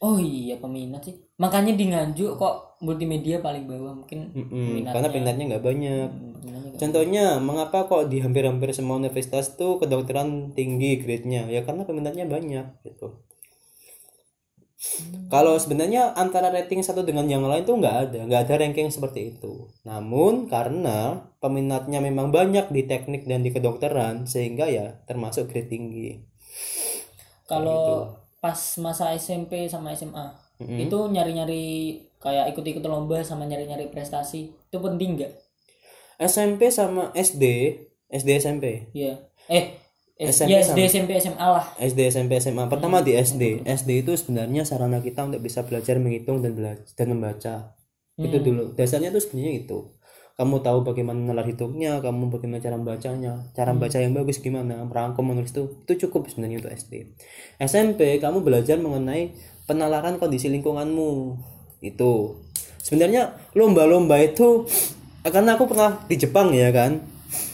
[SPEAKER 1] Oh iya peminat sih. Makanya di Nganjuk kok multimedia paling bawah mungkin
[SPEAKER 2] Mm-mm, karena peminatnya nggak banyak
[SPEAKER 1] hmm, peminatnya nggak-
[SPEAKER 2] Contohnya, mengapa kok di hampir-hampir semua universitas tuh kedokteran tinggi grade-nya? Ya karena peminatnya banyak gitu. Kalau sebenarnya antara rating satu dengan yang lain tuh nggak ada, nggak ada ranking seperti itu. Namun karena peminatnya memang banyak di teknik dan di kedokteran, sehingga ya termasuk grade tinggi.
[SPEAKER 1] Kalau pas masa SMP sama SMA itu nyari-nyari kayak ikut-ikut lomba sama nyari-nyari prestasi itu penting nggak?
[SPEAKER 2] SMP sama SD, SD SMP,
[SPEAKER 1] Iya. Eh, eh
[SPEAKER 2] SMP
[SPEAKER 1] ya SD SMP SMA lah.
[SPEAKER 2] SD SMP SMA. Pertama di SD, SD itu sebenarnya sarana kita untuk bisa belajar menghitung dan belajar dan membaca. itu dulu dasarnya tuh sebenarnya itu kamu tahu bagaimana nalar hitungnya kamu bagaimana cara membacanya cara membaca yang bagus gimana merangkum menulis itu itu cukup sebenarnya untuk SD SMP kamu belajar mengenai penalaran kondisi lingkunganmu. Itu. Sebenarnya lomba-lomba itu karena aku pernah di Jepang ya kan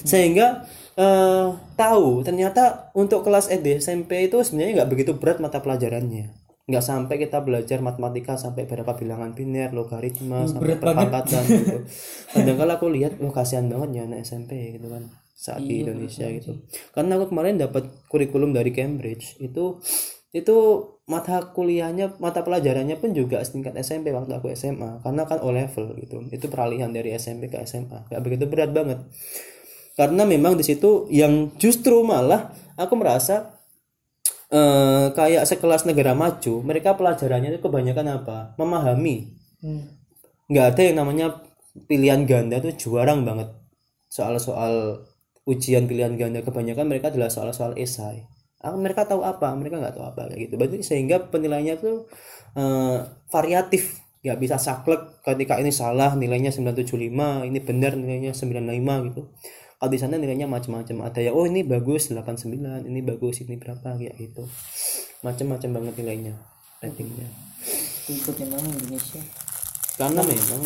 [SPEAKER 2] sehingga eh, tahu ternyata untuk kelas SD SMP itu sebenarnya nggak begitu berat mata pelajarannya nggak sampai kita belajar matematika sampai berapa bilangan biner logaritma sampai perpangkatan gitu. [LAUGHS] Kadang kala aku lihat oh kasihan banget ya anak SMP gitu kan saat di Indonesia gitu. karena aku kemarin dapat kurikulum dari Cambridge itu itu mata kuliahnya mata pelajarannya pun juga setingkat SMP waktu aku SMA karena kan O level gitu itu peralihan dari SMP ke SMA nggak begitu berat banget. Karena memang di situ yang justru malah aku merasa eh, kayak sekelas negara maju mereka pelajarannya itu kebanyakan apa? Memahami.
[SPEAKER 1] Hmm.
[SPEAKER 2] nggak ada yang namanya pilihan ganda tuh jarang banget. Soal-soal ujian pilihan ganda kebanyakan mereka adalah soal-soal esai. Ah, mereka tahu apa? Mereka nggak tahu apa kayak gitu. Berarti sehingga penilaiannya tuh eh, variatif. Nggak bisa saklek ketika ini salah nilainya 975 ini benar nilainya 95 gitu kalau di sana nilainya macam-macam. Ada ya oh ini bagus 89 ini bagus ini berapa kayak gitu. Macam-macam banget nilainya ratingnya.
[SPEAKER 1] Ikut yang mana Indonesia?
[SPEAKER 2] karena memang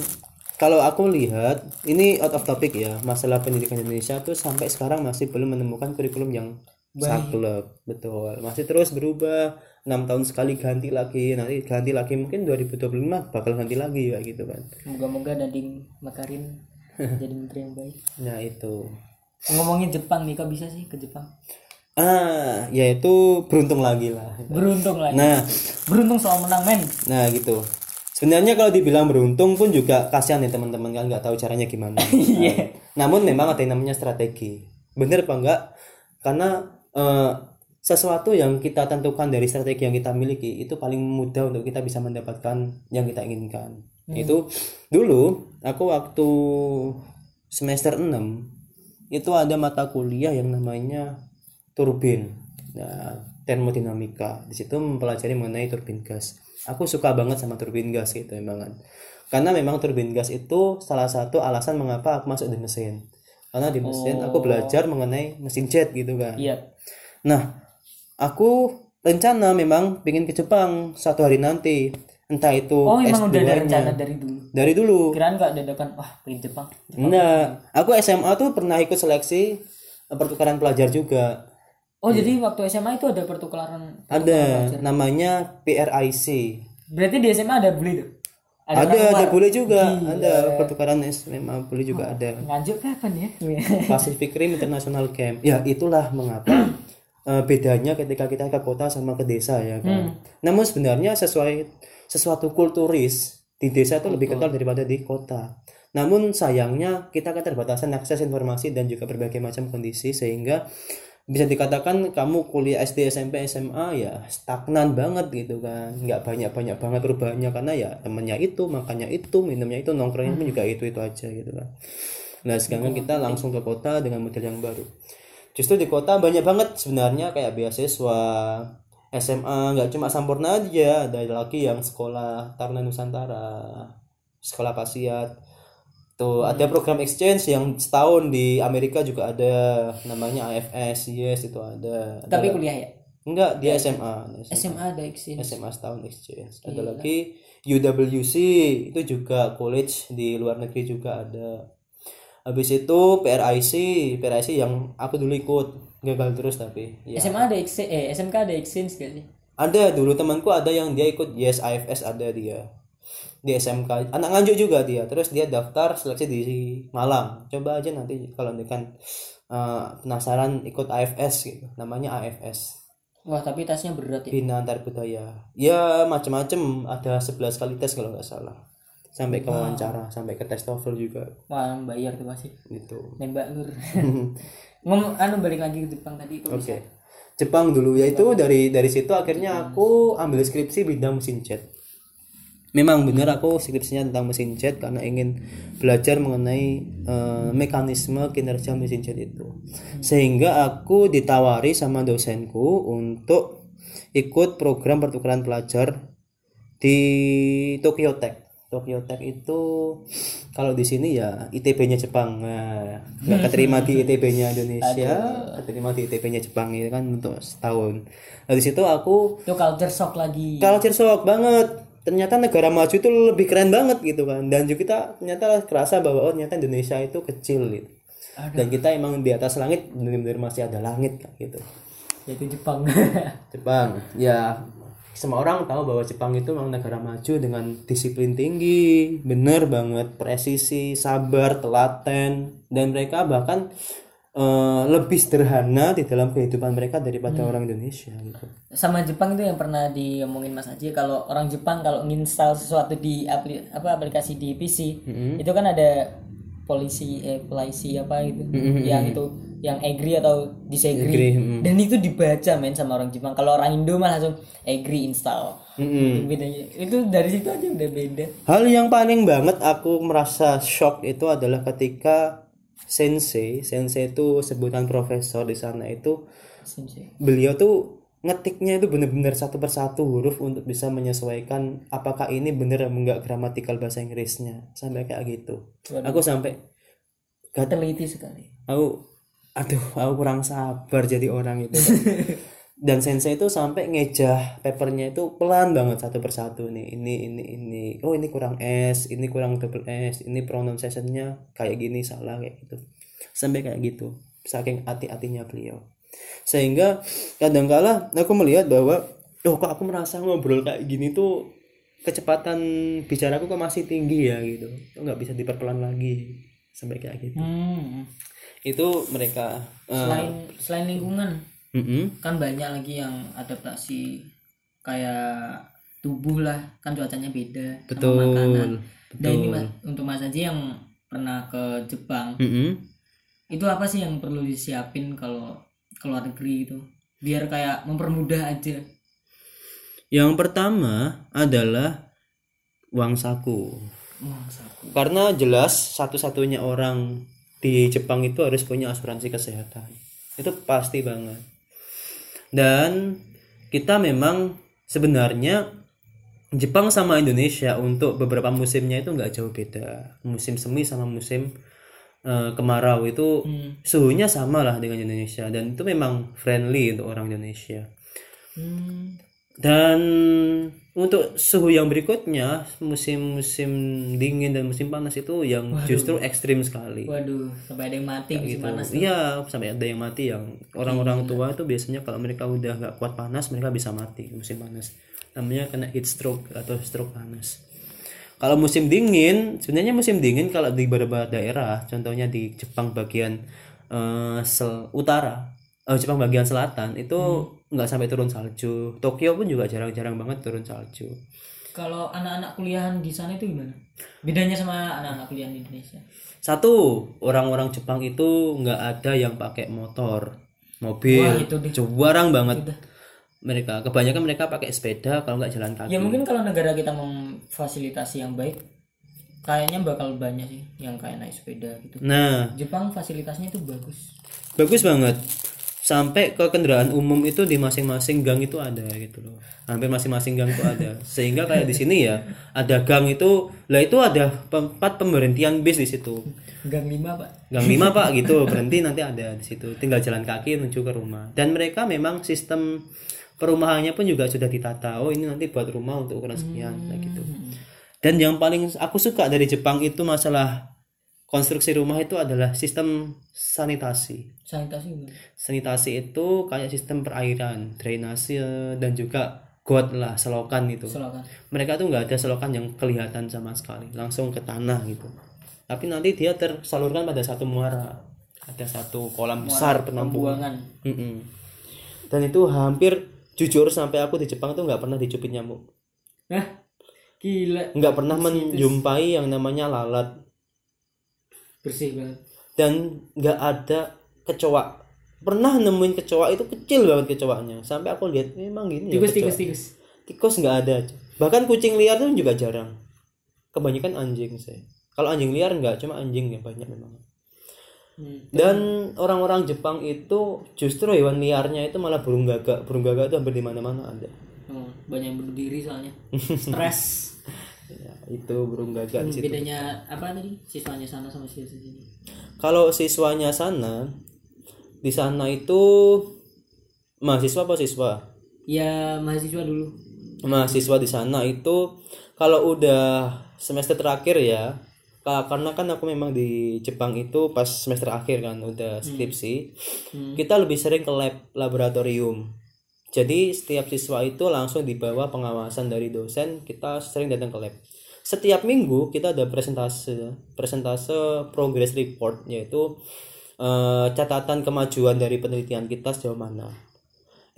[SPEAKER 2] kalau aku lihat ini out of topic ya masalah pendidikan Indonesia tuh sampai sekarang masih belum menemukan kurikulum yang saklek betul. Masih terus berubah. Enam tahun sekali ganti lagi nanti ganti lagi mungkin 2025 bakal ganti lagi ya gitu kan.
[SPEAKER 1] Moga-moga Nadiem Makarin jadi menteri yang baik.
[SPEAKER 2] nah itu
[SPEAKER 1] Ngomongin Jepang nih, kok bisa sih ke Jepang?
[SPEAKER 2] ah ya itu beruntung lagi lah
[SPEAKER 1] Beruntung lah.
[SPEAKER 2] nah
[SPEAKER 1] Beruntung soal menang men.
[SPEAKER 2] nah gitu sebenarnya kalau dibilang beruntung pun juga kasihan ya teman-teman kan nggak tahu caranya gimana [LAUGHS] Nah, namun memang ada yang namanya strategi bener apa enggak karena eh, sesuatu yang kita tentukan dari strategi yang kita miliki itu paling mudah untuk kita bisa mendapatkan yang kita inginkan. Itu dulu aku waktu semester 6 itu ada mata kuliah yang namanya turbin. Nah, termodinamika. Di situ mempelajari mengenai turbin gas. Aku suka banget sama turbin gas gitu memang kan. karena memang turbin gas itu salah satu alasan mengapa aku masuk di mesin. Karena di mesin aku belajar mengenai mesin jet gitu kan.
[SPEAKER 1] Iya.
[SPEAKER 2] Nah, aku rencana memang pengen ke Jepang satu hari nanti. Entah itu
[SPEAKER 1] Oh emang udah ada
[SPEAKER 2] S2-nya.
[SPEAKER 1] rencana dari dulu.
[SPEAKER 2] Dari dulu.
[SPEAKER 1] Kirain gak dadakan, wah pengen Jepang.
[SPEAKER 2] Enggak, aku SMA tuh pernah ikut seleksi eh, pertukaran pelajar juga.
[SPEAKER 1] Oh jadi waktu SMA itu ada pertukaran.
[SPEAKER 2] Ada namanya PRIC.
[SPEAKER 1] Berarti di SMA ada beli tuh.
[SPEAKER 2] Ada, ada
[SPEAKER 1] luar.
[SPEAKER 2] boleh juga. Ada pertukaran SMA boleh juga ada.
[SPEAKER 1] Nganjuk kapan ya? [LAUGHS] [LAUGHS]
[SPEAKER 2] Pacific Rim International Camp. Ya, itulah mengapa [CLEARS THROAT] eh, bedanya ketika kita ke kota sama ke desa ya kan. Namun sebenarnya sesuai sesuatu kulturis di desa itu lebih kental daripada di kota. Namun sayangnya kita keterbatasan akses informasi dan juga berbagai macam kondisi sehingga bisa dikatakan kamu kuliah SD SMP SMA ya stagnan banget gitu kan. Nggak banyak banyak banget perubahannya karena ya temennya itu makannya itu minumnya itu nongkrongnya pun juga itu itu aja gitu kan. Nah sekarang kita langsung ke kota dengan model yang baru justru di kota banyak banget sebenarnya kayak beasiswa SMA nggak cuma Sampurna aja. Ada lagi yang sekolah Taruna Nusantara sekolah Kasiat tuh ada program exchange yang setahun di Amerika juga ada. Namanya AFS yes itu ada, ada
[SPEAKER 1] Tapi kuliah ya?
[SPEAKER 2] enggak di SMA
[SPEAKER 1] SMA ada exchange.
[SPEAKER 2] SMA setahun exchange. Ada lagi UWC itu juga college di luar negeri juga ada habis itu PRIC PRIC yang aku dulu ikut gagal terus tapi ya.
[SPEAKER 1] SMA ada exchange, eh SMK ada exchange gak sih?
[SPEAKER 2] ada dulu temanku ada yang dia ikut yes IFS ada dia. Di SMK anak nganjuk juga dia. Terus dia daftar seleksi di Malang. Coba aja nanti kalau nanti kan eh, penasaran ikut AFS gitu. Namanya AFS
[SPEAKER 1] Wah tapi tasnya berat ya.
[SPEAKER 2] Bina Antar Budaya ya macam-macam ada 11 kali tes kalau nggak salah sampai ke wawancara sampai ke tes TOEFL juga
[SPEAKER 1] Wah bayar tuh pasti.
[SPEAKER 2] gitu
[SPEAKER 1] Nembak lur. Ngomong anu balik lagi ke Jepang tadi
[SPEAKER 2] Oke.
[SPEAKER 1] bisa.
[SPEAKER 2] Jepang dulu yaitu dari dari situ akhirnya aku ambil skripsi bidang mesin jet. Memang benar aku skripsinya tentang mesin jet karena ingin belajar mengenai eh, mekanisme kinerja mesin jet itu. Sehingga aku ditawari sama dosenku untuk ikut program pertukaran pelajar di Tokyo Tech. Tokyo Tech itu kalau di sini ya ITB-nya Jepang. Nah, nggak keterima di ITB-nya [LAUGHS] Indonesia, keterima di ITB-nya Jepang ini kan untuk setahun. Dari situ aku
[SPEAKER 1] Itu culture shock lagi.
[SPEAKER 2] culture shock banget. Ternyata negara maju itu lebih keren banget gitu kan. Dan juga kita ternyata kerasa bahwa oh ternyata Indonesia itu kecil gitu. Dan kita emang di atas langit benar-benar masih ada langit gitu.
[SPEAKER 1] Yaitu Jepang.
[SPEAKER 2] Jepang ya semua orang tahu bahwa Jepang itu memang negara maju dengan disiplin tinggi bener banget presisi sabar telaten dan mereka bahkan eh, lebih sederhana di dalam kehidupan mereka daripada orang Indonesia gitu.
[SPEAKER 1] Sama Jepang itu yang pernah diomongin Mas Aji kalau orang Jepang kalau nginstal sesuatu di apli, apa aplikasi di PC itu kan ada polisi eh polisi apa itu yang itu yang agree atau disagree
[SPEAKER 2] Agree, mm.
[SPEAKER 1] dan itu dibaca men sama orang Jepang kalau orang Indo mah langsung agree install
[SPEAKER 2] Mm-mm.
[SPEAKER 1] bedanya itu dari situ aja udah beda
[SPEAKER 2] hal yang paling banget aku merasa shock itu adalah ketika sensei sensei itu sebutan profesor di sana itu
[SPEAKER 1] Sensei.
[SPEAKER 2] beliau tuh ngetiknya itu bener-bener satu persatu huruf untuk bisa menyesuaikan apakah ini bener enggak gramatikal bahasa Inggrisnya sampai kayak gitu
[SPEAKER 1] Waduh.
[SPEAKER 2] aku sampai gak
[SPEAKER 1] teliti sekali
[SPEAKER 2] aku aduh aku kurang sabar jadi orang itu. [LAUGHS] Dan sensei itu sampai ngejah papernya itu pelan banget satu persatu. Nih ini ini ini. Oh ini kurang s ini kurang double s ini pronunciationnya kayak gini salah kayak gitu. Sampai kayak gitu saking hati-hatinya beliau. Sehingga kadangkala aku melihat bahwa oh kok aku merasa ngobrol kayak gini tuh kecepatan bicaraku kok masih tinggi ya gitu. Nggak bisa diperpelan lagi sampai kayak gitu.
[SPEAKER 1] Hmm.
[SPEAKER 2] Itu mereka eh,
[SPEAKER 1] selain selain lingkungan
[SPEAKER 2] mm-mm.
[SPEAKER 1] kan banyak lagi yang adaptasi kayak tubuh lah kan cuacanya beda
[SPEAKER 2] Betul,
[SPEAKER 1] sama makanan dan ini
[SPEAKER 2] betul.
[SPEAKER 1] Mas- untuk Mas Aji yang pernah ke Jepang
[SPEAKER 2] Mm-mm.
[SPEAKER 1] itu apa sih yang perlu disiapin kalau keluar negeri itu biar kayak mempermudah aja
[SPEAKER 2] yang pertama adalah uang saku
[SPEAKER 1] Wah, saku.
[SPEAKER 2] karena jelas satu-satunya orang di Jepang itu harus punya asuransi kesehatan. Itu pasti banget. Dan kita memang sebenarnya Jepang sama Indonesia untuk beberapa musimnya itu nggak jauh beda. Musim semi sama musim eh, kemarau itu
[SPEAKER 1] Hmm.
[SPEAKER 2] suhunya sama lah dengan Indonesia. Dan itu memang friendly untuk orang Indonesia.
[SPEAKER 1] Hmm.
[SPEAKER 2] Dan untuk suhu yang berikutnya musim-musim dingin dan musim panas itu yang justru ekstrim sekali.
[SPEAKER 1] Waduh sampai ada yang mati musim
[SPEAKER 2] gitu.
[SPEAKER 1] panas
[SPEAKER 2] Iya sampai ada yang mati yang orang-orang tua itu biasanya kalau mereka udah nggak kuat panas mereka bisa mati musim panas. Namanya kena heat stroke atau stroke panas. Kalau musim dingin sebenarnya musim dingin kalau di beberapa daerah contohnya di Jepang bagian eh, sel utara eh, Jepang bagian selatan itu nggak sampai turun salju. Tokyo pun juga jarang-jarang banget turun salju.
[SPEAKER 1] Kalau anak-anak kuliahan di sana itu gimana? Bedanya sama anak-anak kuliahan di Indonesia?
[SPEAKER 2] Satu orang-orang Jepang itu nggak ada yang pakai motor mobil.
[SPEAKER 1] Wah, itu deh.
[SPEAKER 2] jarang banget. Mereka kebanyakan mereka pakai sepeda kalau nggak jalan kaki.
[SPEAKER 1] Ya mungkin kalau negara kita memfasilitasi yang baik kayaknya bakal banyak sih yang kayak naik sepeda gitu.
[SPEAKER 2] Nah.
[SPEAKER 1] Jepang fasilitasnya itu bagus.
[SPEAKER 2] Bagus banget sampai ke kendaraan umum itu di masing-masing gang itu ada gitu loh. Hampir masing-masing gang itu ada. Sehingga kayak di sini ya ada gang itu lah itu ada tempat pemberhentian bis di situ.
[SPEAKER 1] Gang lima pak?
[SPEAKER 2] Gang lima pak gitu. Berhenti nanti ada di situ. Tinggal jalan kaki menuju ke rumah. Dan mereka memang sistem perumahannya pun juga sudah ditata. Oh ini nanti buat rumah untuk ukuran sekian kayak gitu. Dan yang paling aku suka dari Jepang itu masalah konstruksi rumah itu adalah sistem sanitasi
[SPEAKER 1] sanitasi gimana?
[SPEAKER 2] sanitasi itu kayak sistem perairan drainase dan juga got lah selokan itu
[SPEAKER 1] Selokan.
[SPEAKER 2] mereka tuh nggak ada selokan yang kelihatan sama sekali langsung ke tanah gitu tapi nanti dia tersalurkan pada satu muara ada satu kolam besar penampungan
[SPEAKER 1] Buangan.
[SPEAKER 2] Mm-mm. dan itu hampir jujur sampai aku di Jepang tuh nggak pernah dicubit nyamuk
[SPEAKER 1] Hah? Gila.
[SPEAKER 2] nggak pernah menjumpai yang namanya lalat
[SPEAKER 1] Bersih banget.
[SPEAKER 2] dan nggak ada kecoa pernah nemuin kecoa itu kecil banget kecoanya sampai aku lihat memang gini ya
[SPEAKER 1] Tikus,
[SPEAKER 2] kecoa.
[SPEAKER 1] tikus, tikus.
[SPEAKER 2] tikus nggak ada bahkan kucing liar tuh juga jarang kebanyakan anjing saya kalau anjing liar nggak cuma anjing yang banyak memang
[SPEAKER 1] Hmm.
[SPEAKER 2] dan orang-orang Jepang itu justru hewan liarnya itu malah burung gagak burung gagak itu hampir di mana-mana ada
[SPEAKER 1] Oh, banyak yang bunuh diri soalnya. Stres. [LAUGHS]
[SPEAKER 2] ya, itu burung gagak di situ
[SPEAKER 1] Bedanya apa tadi? Siswanya sana sama siswa sini.
[SPEAKER 2] kalau siswanya sana di sana itu mahasiswa apa siswa
[SPEAKER 1] Ya mahasiswa dulu.
[SPEAKER 2] mahasiswa di sana itu kalau udah semester terakhir ya ka- karena kan aku memang di Jepang itu pas semester akhir kan udah skripsi
[SPEAKER 1] Hmm.
[SPEAKER 2] kita lebih sering ke lab laboratorium jadi setiap siswa itu langsung di bawah pengawasan dari dosen kita sering datang ke lab. Setiap minggu kita ada presentase presentase progress report yaitu eh, catatan kemajuan dari penelitian kita sejauh mana.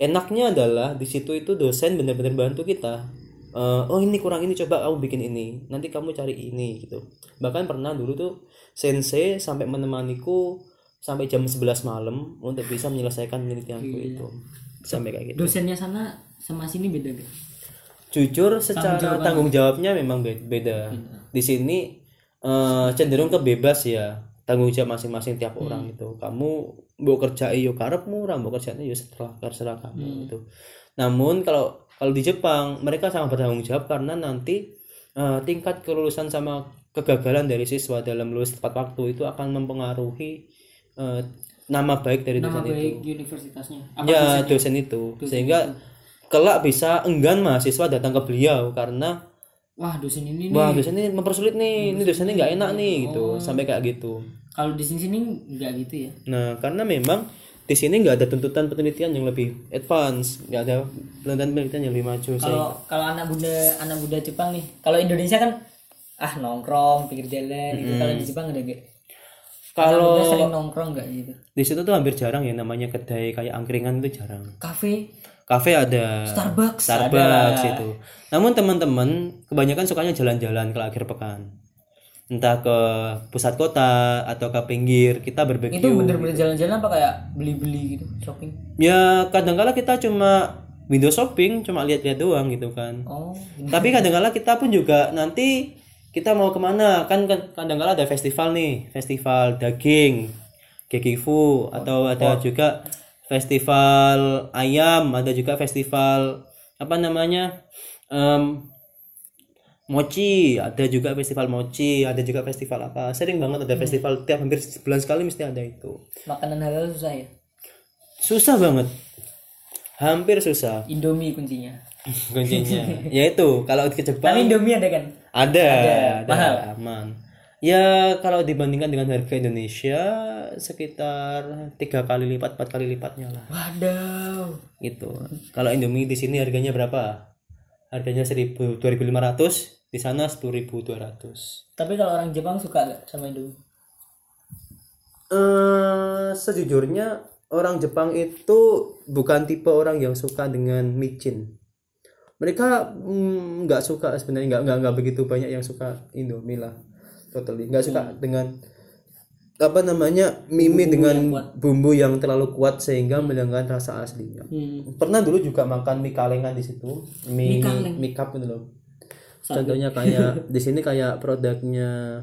[SPEAKER 2] Enaknya adalah di situ itu dosen benar-benar bantu kita. Eh, oh ini kurang ini coba kamu bikin ini. Nanti kamu cari ini gitu. Bahkan pernah dulu tuh sensei sampai menemaniku sampai jam 11 malam untuk bisa menyelesaikan penelitianku itu sampai kayak gitu.
[SPEAKER 1] Dosennya sana sama sini beda gak?
[SPEAKER 2] jujur secara
[SPEAKER 1] Tanggung
[SPEAKER 2] tanggung, jawabnya memang be- beda. Di sini eh, cenderung ke bebas ya tanggung jawab masing-masing tiap orang itu kamu mau kerja yo karepmu orang mau kerjanya yo setelah terserah kamu itu namun kalau kalau di Jepang mereka sangat bertanggung jawab karena nanti eh, tingkat kelulusan sama kegagalan dari siswa dalam lulus tepat waktu itu akan mempengaruhi eh, nama baik dari
[SPEAKER 1] Nama
[SPEAKER 2] dosen itu
[SPEAKER 1] baik universitasnya. Apa
[SPEAKER 2] ya
[SPEAKER 1] dosennya?
[SPEAKER 2] dosen itu sehingga kelak bisa enggan mahasiswa datang ke beliau karena
[SPEAKER 1] Wah dosen ini nih.
[SPEAKER 2] wah dosen ini mempersulit nih ini dosennya nggak enak nih gitu
[SPEAKER 1] Oh.
[SPEAKER 2] sampai kayak gitu
[SPEAKER 1] Kalau di sini sini nggak gitu ya.
[SPEAKER 2] nah karena memang di sini nggak ada tuntutan penelitian yang lebih advance nggak ada tuntutan penelitian yang lebih maju
[SPEAKER 1] Kalau kalau anak muda anak muda Jepang nih, kalau Indonesia kan ah nongkrong pinggir jalan gitu. Kalau di Jepang ada gak?
[SPEAKER 2] Kalau
[SPEAKER 1] sering nongkrong nggak gitu?
[SPEAKER 2] di situ tuh hampir jarang ya namanya kedai kayak angkringan itu jarang.
[SPEAKER 1] Kafe,
[SPEAKER 2] kafe ada.
[SPEAKER 1] Starbucks,
[SPEAKER 2] Starbucks
[SPEAKER 1] ada.
[SPEAKER 2] itu namun teman-teman kebanyakan sukanya jalan-jalan ke akhir pekan. Entah ke pusat kota atau ke pinggir kita barbecue
[SPEAKER 1] itu bener-bener jalan-jalan apa kayak beli-beli gitu, shopping?
[SPEAKER 2] ya kadang-kala kita cuma window shopping cuma lihat-lihat doang gitu kan.
[SPEAKER 1] Oh,
[SPEAKER 2] tapi kadang-kala kita pun juga nanti kita mau ke mana? Kan kan kadang-kala ada festival nih festival daging gekifu atau ada juga festival ayam ada juga festival apa namanya Em, mochi ada juga festival mochi ada juga festival apa. Sering banget ada festival tiap hampir sebulan sekali mesti ada itu.
[SPEAKER 1] Makanan halal susah ya.
[SPEAKER 2] susah banget. Hampir susah.
[SPEAKER 1] Indomie kuncinya. [LAUGHS]
[SPEAKER 2] kuncinya. Yaitu kalau ke Jepang
[SPEAKER 1] Tapi Indomie ada kan?
[SPEAKER 2] Ada, ada,
[SPEAKER 1] mahal.
[SPEAKER 2] aman. Ya kalau dibandingkan dengan harga Indonesia sekitar tiga kali lipat, empat kali lipatnya lah,
[SPEAKER 1] Waduh.
[SPEAKER 2] gitu. Kalau Indomie di sini harganya berapa? Harganya seribu, dua ribu lima ratus, di sana sepuluh ribu dua ratus.
[SPEAKER 1] Tapi kalau orang Jepang suka gak sama Indomie?
[SPEAKER 2] Eh, sejujurnya orang Jepang itu bukan tipe orang yang suka dengan micin. Mereka mm, nggak suka sebenarnya nggak nggak nggak begitu banyak yang suka Indomie lah, totally. Nggak suka dengan apa namanya mie mie dengan
[SPEAKER 1] yang kuat.
[SPEAKER 2] bumbu yang terlalu kuat sehingga menghilangkan rasa aslinya.
[SPEAKER 1] Hmm.
[SPEAKER 2] pernah dulu juga makan mie kalengan di situ. Mie
[SPEAKER 1] Mie
[SPEAKER 2] cup itu loh. Contohnya kayak [LAUGHS] di sini kayak produknya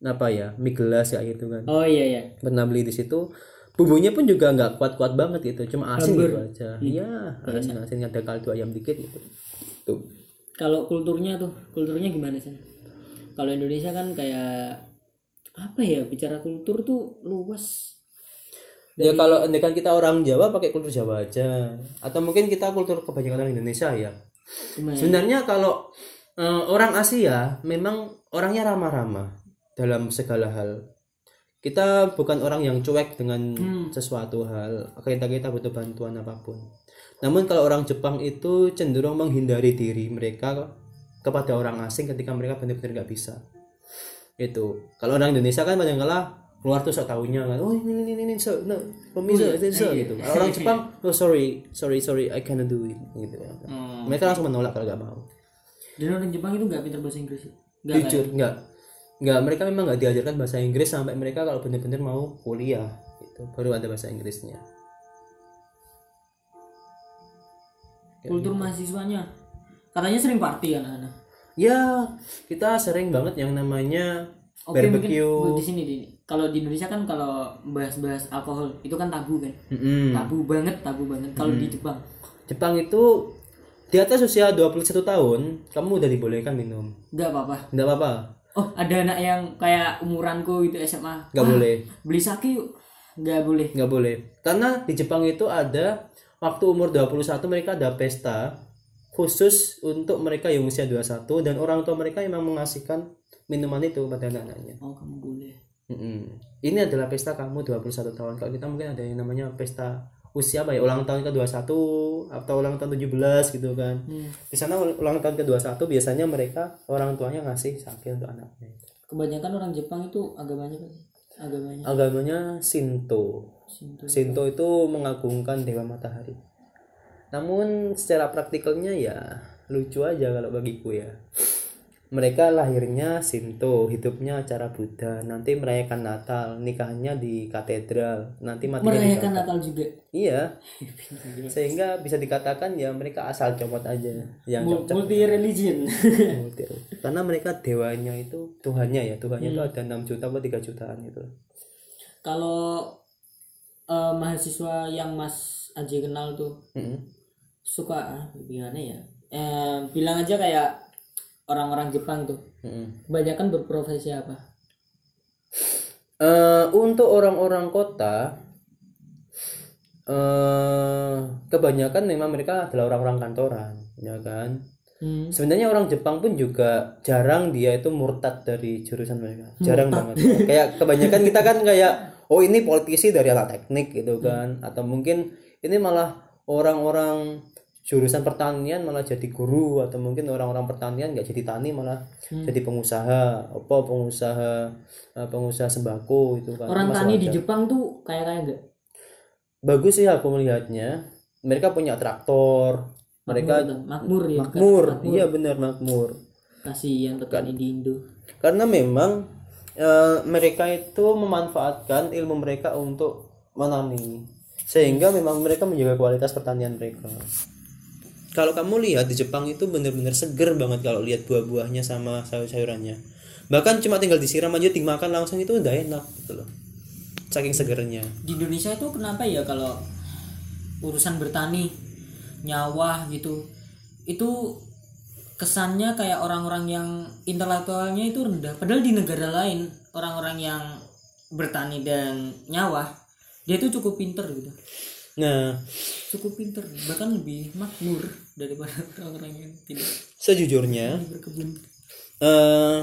[SPEAKER 2] apa ya mie gelas kayak gitu kan.
[SPEAKER 1] Oh iya iya.
[SPEAKER 2] pernah beli di situ. Bumbunya pun juga nggak kuat-kuat banget gitu cuma asin gitu aja. Iya asin asin ada kaldu ayam dikit gitu tuh
[SPEAKER 1] Kalau kulturnya tuh, kulturnya gimana sih? Kalau Indonesia kan kayak apa ya bicara kultur tuh luas.
[SPEAKER 2] ya kalau kan kita orang Jawa pakai kultur Jawa aja atau mungkin kita kultur kebanyakan orang Indonesia ya
[SPEAKER 1] Gimana?
[SPEAKER 2] sebenarnya kalau eh, orang Asia memang orangnya ramah-ramah dalam segala hal kita bukan orang yang cuek dengan sesuatu hal. Kita kita butuh bantuan apa pun. Namun kalau orang Jepang itu cenderung menghindari diri mereka kepada orang asing ketika mereka benar-benar nggak bisa. Itu. Kalau orang Indonesia kan kadang kala keluar tuh sok tahunya kan oh ini ini ini so no pemirsa ini so gitu. Kalau orang Jepang [LAUGHS] oh sorry sorry sorry I cannot do it gitu.
[SPEAKER 1] Hmm.
[SPEAKER 2] mereka langsung menolak kalau nggak mau.
[SPEAKER 1] Dan orang Jepang itu nggak pintar bahasa Inggris. ya? Nggak
[SPEAKER 2] jujur nggak nggak mereka memang nggak diajarkan bahasa Inggris sampai mereka kalau benar-benar mau kuliah gitu baru ada bahasa Inggrisnya
[SPEAKER 1] kultur mahasiswanya. Katanya sering party anak-anak.
[SPEAKER 2] ya kita sering banget yang namanya
[SPEAKER 1] Oke mungkin
[SPEAKER 2] barbecue
[SPEAKER 1] di sini di kalau di Indonesia kan kalau bahas-bahas alkohol itu kan tabu kan.
[SPEAKER 2] Mm-mm.
[SPEAKER 1] Tabu banget, tabu banget. Kalau di Jepang
[SPEAKER 2] Jepang itu di atas usia 21 tahun kamu udah dibolehkan minum
[SPEAKER 1] nggak apa-apa.
[SPEAKER 2] nggak apa-apa
[SPEAKER 1] Oh ada anak yang kayak umuranku itu SMA
[SPEAKER 2] nggak boleh
[SPEAKER 1] beli sake yuk nggak boleh.
[SPEAKER 2] nggak boleh karena di Jepang itu ada waktu umur 21 mereka ada pesta khusus untuk mereka yang usia 21 dan orang tua mereka memang mengasihkan minuman itu pada anak-anaknya
[SPEAKER 1] Oh kamu boleh.
[SPEAKER 2] Mm-mm. Ini adalah pesta kamu 21 tahun. Kalau kita mungkin ada yang namanya pesta usia apa ya? Ulang tahun ke-21 atau ulang tahun 17 gitu kan.
[SPEAKER 1] Hmm.
[SPEAKER 2] Di sana ul- ulang tahun ke-21 biasanya mereka orang tuanya ngasih sake untuk anaknya.
[SPEAKER 1] Kebanyakan orang Jepang itu agamanya apa? Agamanya
[SPEAKER 2] Agamanya Shinto.
[SPEAKER 1] Shinto.
[SPEAKER 2] Shinto itu mengagungkan dewa matahari. Namun secara praktikalnya ya lucu aja kalau bagiku ya. Mereka lahirnya Shinto, hidupnya acara Buddha, nanti merayakan Natal, nikahnya di katedral, nanti matinya di
[SPEAKER 1] Merayakan Natal juga.
[SPEAKER 2] Iya, [LAUGHS] sehingga bisa dikatakan ya mereka asal comot aja yang cocok.
[SPEAKER 1] Multi religion.
[SPEAKER 2] Karena mereka dewanya itu Tuhannya ya, Tuhannya itu ada 6 juta atau 3 jutaan gitu.
[SPEAKER 1] Kalau eh, mahasiswa yang Mas Aji kenal tuh
[SPEAKER 2] Mm-mm.
[SPEAKER 1] suka ah, gimana ya? Eh, bilang aja kayak orang-orang Jepang tuh.
[SPEAKER 2] Mm-mm.
[SPEAKER 1] Kebanyakan berprofesi apa?
[SPEAKER 2] Eh, untuk orang-orang kota eh kebanyakan memang mereka adalah orang-orang kantoran ya kan
[SPEAKER 1] Hmm.
[SPEAKER 2] sebenarnya orang Jepang pun juga jarang dia itu murtad dari jurusan mereka jarang banget kayak kebanyakan kita kan kayak oh ini politisi dari alat teknik gitu kan atau mungkin ini malah orang-orang jurusan pertanian malah jadi guru atau mungkin orang-orang pertanian nggak jadi tani malah jadi pengusaha apa pengusaha eh, pengusaha sembako itu kan
[SPEAKER 1] Orang tani di. Jepang tuh kayak kayak enggak?
[SPEAKER 2] bagus sih aku melihatnya mereka punya traktor mereka
[SPEAKER 1] makmur ya. bukan?
[SPEAKER 2] makmur iya benar makmur
[SPEAKER 1] Kasihan petani di Indo.
[SPEAKER 2] karena memang eh, mereka itu memanfaatkan ilmu mereka untuk menanami sehingga memang mereka menjaga kualitas pertanian mereka kalau kamu lihat di Jepang itu benar-benar seger banget kalau lihat buah-buahnya sama sayur-sayurannya. Bahkan cuma tinggal disiram aja dimakan langsung itu udah enak gitu loh. Saking segernya.
[SPEAKER 1] Di Indonesia itu kenapa ya kalau urusan bertani nyawa gitu itu kesannya kayak orang-orang yang intelektualnya itu rendah. Padahal di negara lain orang-orang yang bertani dan nyawa dia itu cukup pinter gitu
[SPEAKER 2] nah.
[SPEAKER 1] Cukup pinter bahkan lebih makmur daripada [LAUGHS] orang-orang yang tidak
[SPEAKER 2] sejujurnya
[SPEAKER 1] berkebun.
[SPEAKER 2] eh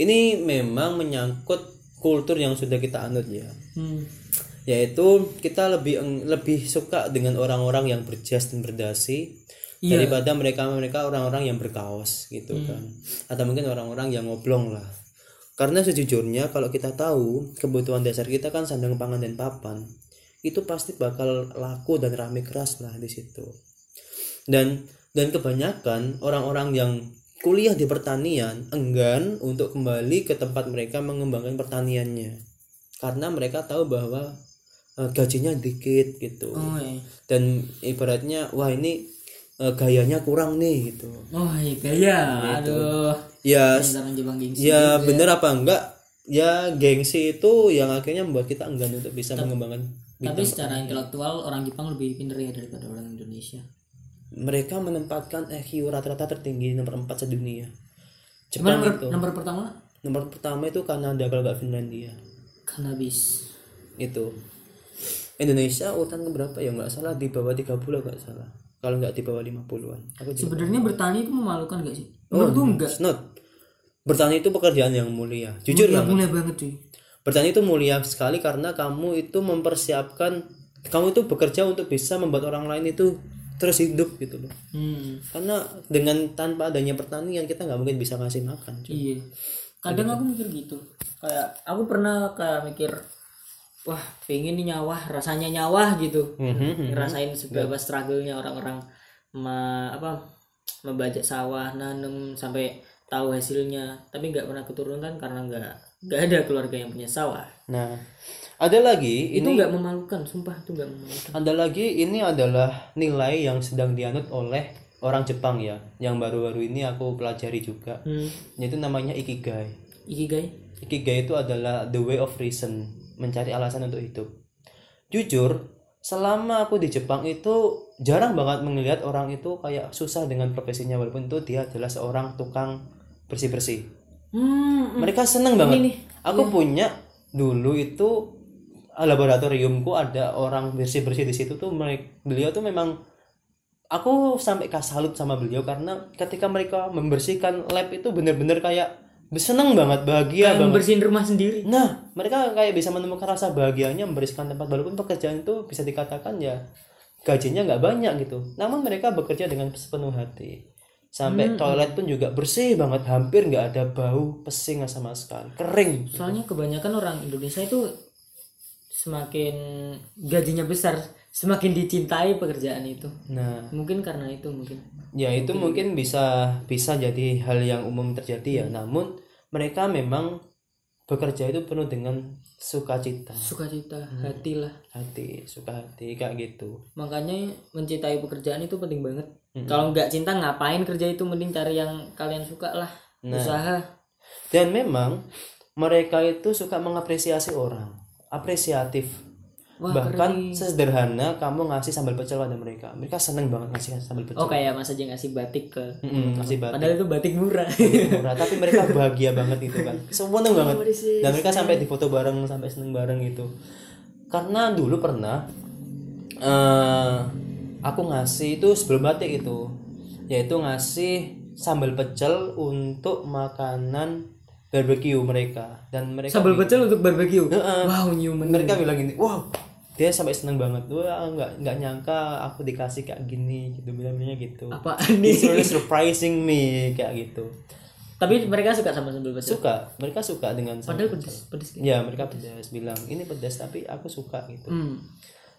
[SPEAKER 2] ini memang menyangkut kultur yang sudah kita anut ya.
[SPEAKER 1] Hmm.
[SPEAKER 2] yaitu kita lebih lebih suka dengan orang-orang yang berjas dan berdasi
[SPEAKER 1] Iya.
[SPEAKER 2] daripada mereka mereka orang-orang yang berkaos gitu kan. Atau mungkin orang-orang yang ngoblong lah. Karena sejujurnya kalau kita tahu kebutuhan dasar kita kan sandang pangan dan papan itu pasti bakal laku dan rame keras lah di situ. Dan dan kebanyakan orang-orang yang kuliah di pertanian enggan untuk kembali ke tempat mereka mengembangkan pertaniannya. Karena mereka tahu bahwa eh, gajinya dikit gitu.
[SPEAKER 1] Oh iya.
[SPEAKER 2] Dan ibaratnya wah ini eh, gayanya kurang nih gitu.
[SPEAKER 1] Oh iya gaya. Aduh.
[SPEAKER 2] Ya
[SPEAKER 1] gengsi
[SPEAKER 2] ya bener apa enggak? Ya gengsi itu yang akhirnya membuat kita enggan untuk bisa mengembangkan
[SPEAKER 1] tapi secara intelektual orang Jepang lebih pintar ya daripada orang Indonesia.
[SPEAKER 2] Mereka menempatkan EQ rata-rata tertinggi nomor 4 sedunia
[SPEAKER 1] Cuman
[SPEAKER 2] Jepang
[SPEAKER 1] nomor,
[SPEAKER 2] itu.
[SPEAKER 1] nomor pertama?
[SPEAKER 2] Nomor pertama itu Kanada kalau nggak Finlandia.
[SPEAKER 1] Cannabis.
[SPEAKER 2] Itu. Indonesia urutan berapa ya? Nggak salah di bawah 30 nggak salah. Kalau nggak di bawah 50-an aku juga
[SPEAKER 1] sebenarnya bertani itu memalukan gak sih? Menurutku enggak
[SPEAKER 2] It's not. Bertani itu pekerjaan yang mulia. Jujur
[SPEAKER 1] ya
[SPEAKER 2] banget
[SPEAKER 1] mulai banget cuy
[SPEAKER 2] bertani itu mulia sekali karena kamu itu mempersiapkan kamu itu bekerja untuk bisa membuat orang lain itu terus hidup gitu loh
[SPEAKER 1] hmm.
[SPEAKER 2] karena dengan tanpa adanya pertanian kita nggak mungkin bisa ngasih makan cuy.
[SPEAKER 1] iya kadang aku mikir gitu kayak aku pernah kayak mikir wah pengen nih nyawa rasanya nyawa gitu
[SPEAKER 2] Mhm.
[SPEAKER 1] ngerasain seberapa struggle-nya orang-orang me- apa membajak sawah nanem sampai tahu hasilnya tapi nggak pernah keturunan karena nggak nggak ada keluarga yang punya sawah.
[SPEAKER 2] Nah ada lagi
[SPEAKER 1] itu
[SPEAKER 2] ini
[SPEAKER 1] nggak memalukan sumpah itu nggak memalukan.
[SPEAKER 2] Ada lagi ini adalah nilai yang sedang dianut oleh orang Jepang ya. Yang baru-baru ini aku pelajari juga.
[SPEAKER 1] Hmm.
[SPEAKER 2] yaitu namanya ikigai.
[SPEAKER 1] Ikigai?
[SPEAKER 2] Ikigai itu adalah the way of reason mencari alasan untuk hidup. Jujur selama aku di Jepang itu jarang banget melihat orang itu kayak susah dengan profesinya walaupun itu dia adalah seorang tukang bersih-bersih.
[SPEAKER 1] hmm, hmm.
[SPEAKER 2] mereka seneng banget.
[SPEAKER 1] Nih.
[SPEAKER 2] aku punya dulu itu ah, laboratoriumku ada orang bersih bersih di situ tuh mereka beliau tuh memang aku sampai kas salut sama beliau karena ketika mereka membersihkan lab itu bener-bener kayak seneng banget bahagia
[SPEAKER 1] kayak
[SPEAKER 2] banget.
[SPEAKER 1] membersihin rumah sendiri.
[SPEAKER 2] Nah mereka kayak bisa menemukan rasa bahagianya membersihkan tempat walaupun pekerjaan itu bisa dikatakan ya gajinya nggak banyak gitu. Namun mereka bekerja dengan sepenuh hati sampai toilet pun juga bersih banget. Hampir nggak ada bau pesing sama sekali. Kering.
[SPEAKER 1] Soalnya kebanyakan orang Indonesia itu semakin gajinya besar semakin dicintai pekerjaan itu.
[SPEAKER 2] Nah.
[SPEAKER 1] Mungkin karena itu mungkin.
[SPEAKER 2] Ya itu mungkin bisa bisa jadi hal yang umum terjadi ya. Namun mereka memang bekerja itu penuh dengan sukacita.
[SPEAKER 1] Sukacita hati lah.
[SPEAKER 2] Hati suka hati kayak gitu.
[SPEAKER 1] Makanya mencintai pekerjaan itu penting banget. Kalau nggak cinta ngapain kerja itu? Mending cari yang kalian suka lah. Usaha.
[SPEAKER 2] Dan memang mereka itu suka mengapresiasi orang. Apresiatif
[SPEAKER 1] Wah,
[SPEAKER 2] bahkan sederhana kamu ngasih sambal pecel pada mereka. Mereka seneng banget ngasih sambal pecel.
[SPEAKER 1] Oh kayak mas aja ngasih batik ke
[SPEAKER 2] Mm-mm, ngasih batik.
[SPEAKER 1] Padahal itu batik murah.
[SPEAKER 2] Murah tapi mereka [LAUGHS] bahagia banget itu kan semua seneng banget. Dan mereka sampai difoto bareng sampai seneng bareng gitu. Karena dulu pernah eh aku ngasih itu sebelum batik itu yaitu ngasih sambal pecel untuk makanan barbecue mereka. Dan mereka
[SPEAKER 1] sambal pecel untuk barbeque
[SPEAKER 2] Heeh.
[SPEAKER 1] wow new menu
[SPEAKER 2] mereka bilang gini wow dia sampai seneng banget. Wah nggak nggak nyangka aku dikasih kayak gini gitu bilangnya gitu.
[SPEAKER 1] Apaan
[SPEAKER 2] It's
[SPEAKER 1] nih
[SPEAKER 2] really surprising me kayak gitu.
[SPEAKER 1] Tapi mereka suka sama sambal pecel
[SPEAKER 2] suka. Mereka suka dengan sambal
[SPEAKER 1] padahal pedes pedes gitu.
[SPEAKER 2] ya mereka pedas bilang ini pedas tapi aku suka gitu.
[SPEAKER 1] Hmm.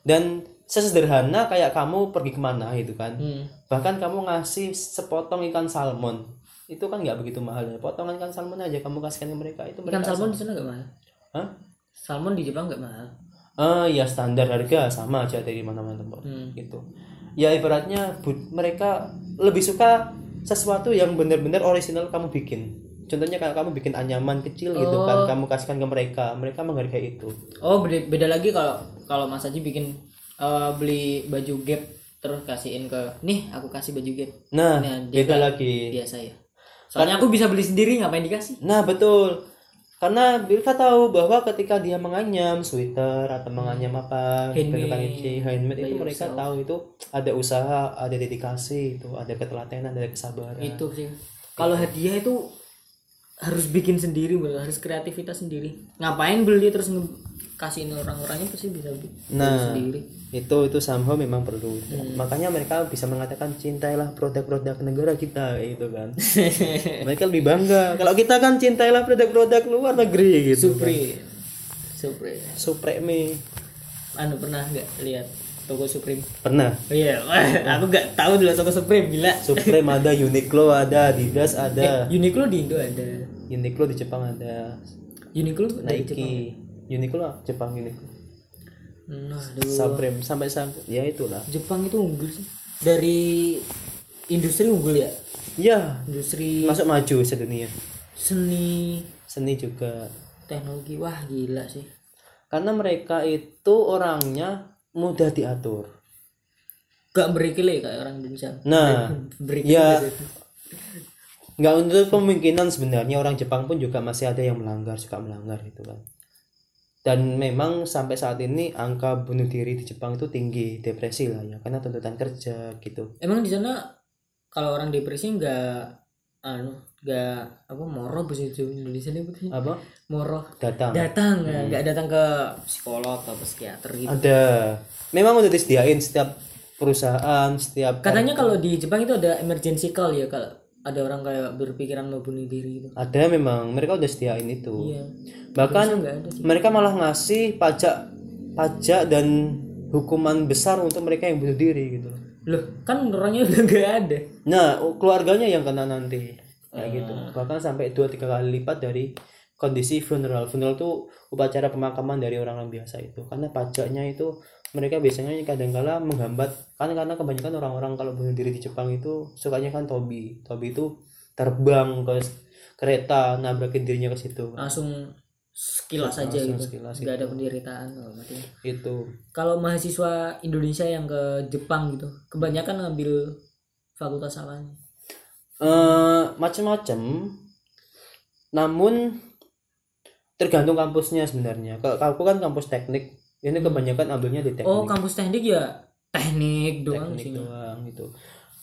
[SPEAKER 2] dan sesederhana kayak kamu pergi ke mana gitu kan.
[SPEAKER 1] Hmm.
[SPEAKER 2] bahkan kamu ngasih sepotong ikan salmon. Itu kan nggak begitu mahal ya. Potongan ikan salmon aja kamu kasihkan ke mereka itu
[SPEAKER 1] ikan
[SPEAKER 2] mereka
[SPEAKER 1] salmon di sana nggak mahal?
[SPEAKER 2] Hah?
[SPEAKER 1] salmon di Jepang nggak mahal
[SPEAKER 2] Eh ya standar harga sama aja dari mana-mana tempat
[SPEAKER 1] Hmm.
[SPEAKER 2] gitu. Ya ibaratnya mereka lebih suka sesuatu yang benar-benar original kamu bikin. Contohnya kayak kamu bikin anyaman kecil gitu kan kamu kasihkan ke mereka mereka menghargai itu.
[SPEAKER 1] Oh beda, beda lagi kalau kalau mas Aji bikin eh, beli baju gap terus kasihin ke nih aku kasih baju gap.
[SPEAKER 2] Nah
[SPEAKER 1] Nah,
[SPEAKER 2] beda lagi.
[SPEAKER 1] biasa ya. Soalnya aku bisa beli sendiri ngapain dikasih?
[SPEAKER 2] Nah betul karena mereka tahu bahwa ketika dia menganyam sweater atau menganyam apa
[SPEAKER 1] Handmade.
[SPEAKER 2] handmade itu mereka
[SPEAKER 1] yourself.
[SPEAKER 2] tahu itu ada usaha ada dedikasi itu ada ketelatenan ada kesabaran
[SPEAKER 1] itu sih kalau hadiah itu harus bikin sendiri Bro. harus kreativitas sendiri. Ngapain beli terus kasihin orang-orangnya pasti bisa
[SPEAKER 2] Nah.
[SPEAKER 1] sendiri.
[SPEAKER 2] itu itu somehow memang perlu. Makanya mereka bisa mengatakan cintailah produk-produk negara kita gitu kan. [LAUGHS] Mereka lebih bangga. Kalau kita kan cintailah produk-produk luar negeri gitu
[SPEAKER 1] Supri. Supri.
[SPEAKER 2] Supreme.
[SPEAKER 1] Anu pernah nggak lihat toko Supreme.
[SPEAKER 2] Pernah?
[SPEAKER 1] Oh iya. Wah, aku nggak tahu dulu toko Supreme gila.
[SPEAKER 2] Supreme ada Uniqlo ada Adidas ada.
[SPEAKER 1] Uniqlo di Indo ada.
[SPEAKER 2] Uniqlo di Jepang ada.
[SPEAKER 1] Uniqlo dari Jepang.
[SPEAKER 2] Nike Uniqlo Jepang Uniqlo.
[SPEAKER 1] Nah aduh.
[SPEAKER 2] Supreme sampai sampai ya itulah.
[SPEAKER 1] Jepang itu unggul sih. Dari industri unggul ya?
[SPEAKER 2] Ya
[SPEAKER 1] industri
[SPEAKER 2] masuk maju sedunia.
[SPEAKER 1] seni.
[SPEAKER 2] Seni juga.
[SPEAKER 1] Teknologi wah gila sih.
[SPEAKER 2] Karena mereka itu orangnya mudah diatur.
[SPEAKER 1] Gak berikile kayak orang Indonesia.
[SPEAKER 2] Nah [LAUGHS]
[SPEAKER 1] berikile
[SPEAKER 2] ya nggak untuk kemungkinan sebenarnya orang Jepang pun juga masih ada yang melanggar suka melanggar gitu kan. Dan memang sampai saat ini angka bunuh diri di Jepang itu tinggi depresi lah ya karena tuntutan kerja gitu.
[SPEAKER 1] Emang di sana kalau orang depresi nggak anu nggak apa moro bahasa Indonesia nih putih
[SPEAKER 2] apa?
[SPEAKER 1] Moro
[SPEAKER 2] datang.
[SPEAKER 1] Datang nggak datang ke psikolog atau psikiater gitu.
[SPEAKER 2] Ada. Memang udah disediain setiap perusahaan setiap
[SPEAKER 1] katanya kalau di Jepang itu ada emergency call ya kalau ada orang kayak berpikiran mau bunuh diri gitu.
[SPEAKER 2] Ada memang. Mereka udah sediain itu.
[SPEAKER 1] Iya.
[SPEAKER 2] Bahkan
[SPEAKER 1] nggak ada sih.
[SPEAKER 2] mereka malah ngasih pajak pajak dan hukuman besar untuk mereka yang bunuh diri gitu.
[SPEAKER 1] Loh kan orangnya [LAUGHS] udah nggak ada.
[SPEAKER 2] Nah keluarganya yang kena nanti kayak gitu. Bahkan sampai dua tiga kali lipat dari kondisi funeral. Funeral tuh upacara pemakaman dari orang-orang biasa itu. Karena pajaknya itu mereka biasanya kadang-kala menghambat. Kan karena kebanyakan orang-orang kalau bunuh diri di Jepang itu sukanya kan tobi tobi itu terbang ke kereta nabrakin dirinya ke situ.
[SPEAKER 1] Langsung sekilas aja
[SPEAKER 2] Langsung
[SPEAKER 1] gitu.
[SPEAKER 2] sekilas
[SPEAKER 1] nggak ada penderitaan berarti.
[SPEAKER 2] itu.
[SPEAKER 1] Kalau mahasiswa Indonesia yang ke Jepang gitu kebanyakan ngambil fakultas apa
[SPEAKER 2] eh macam-macam namun tergantung kampusnya sebenarnya. Kalau aku kan kampus teknik. Ini kebanyakan ambilnya di teknik.
[SPEAKER 1] Oh kampus teknik ya teknik doang
[SPEAKER 2] teknik
[SPEAKER 1] sih
[SPEAKER 2] doang gitu.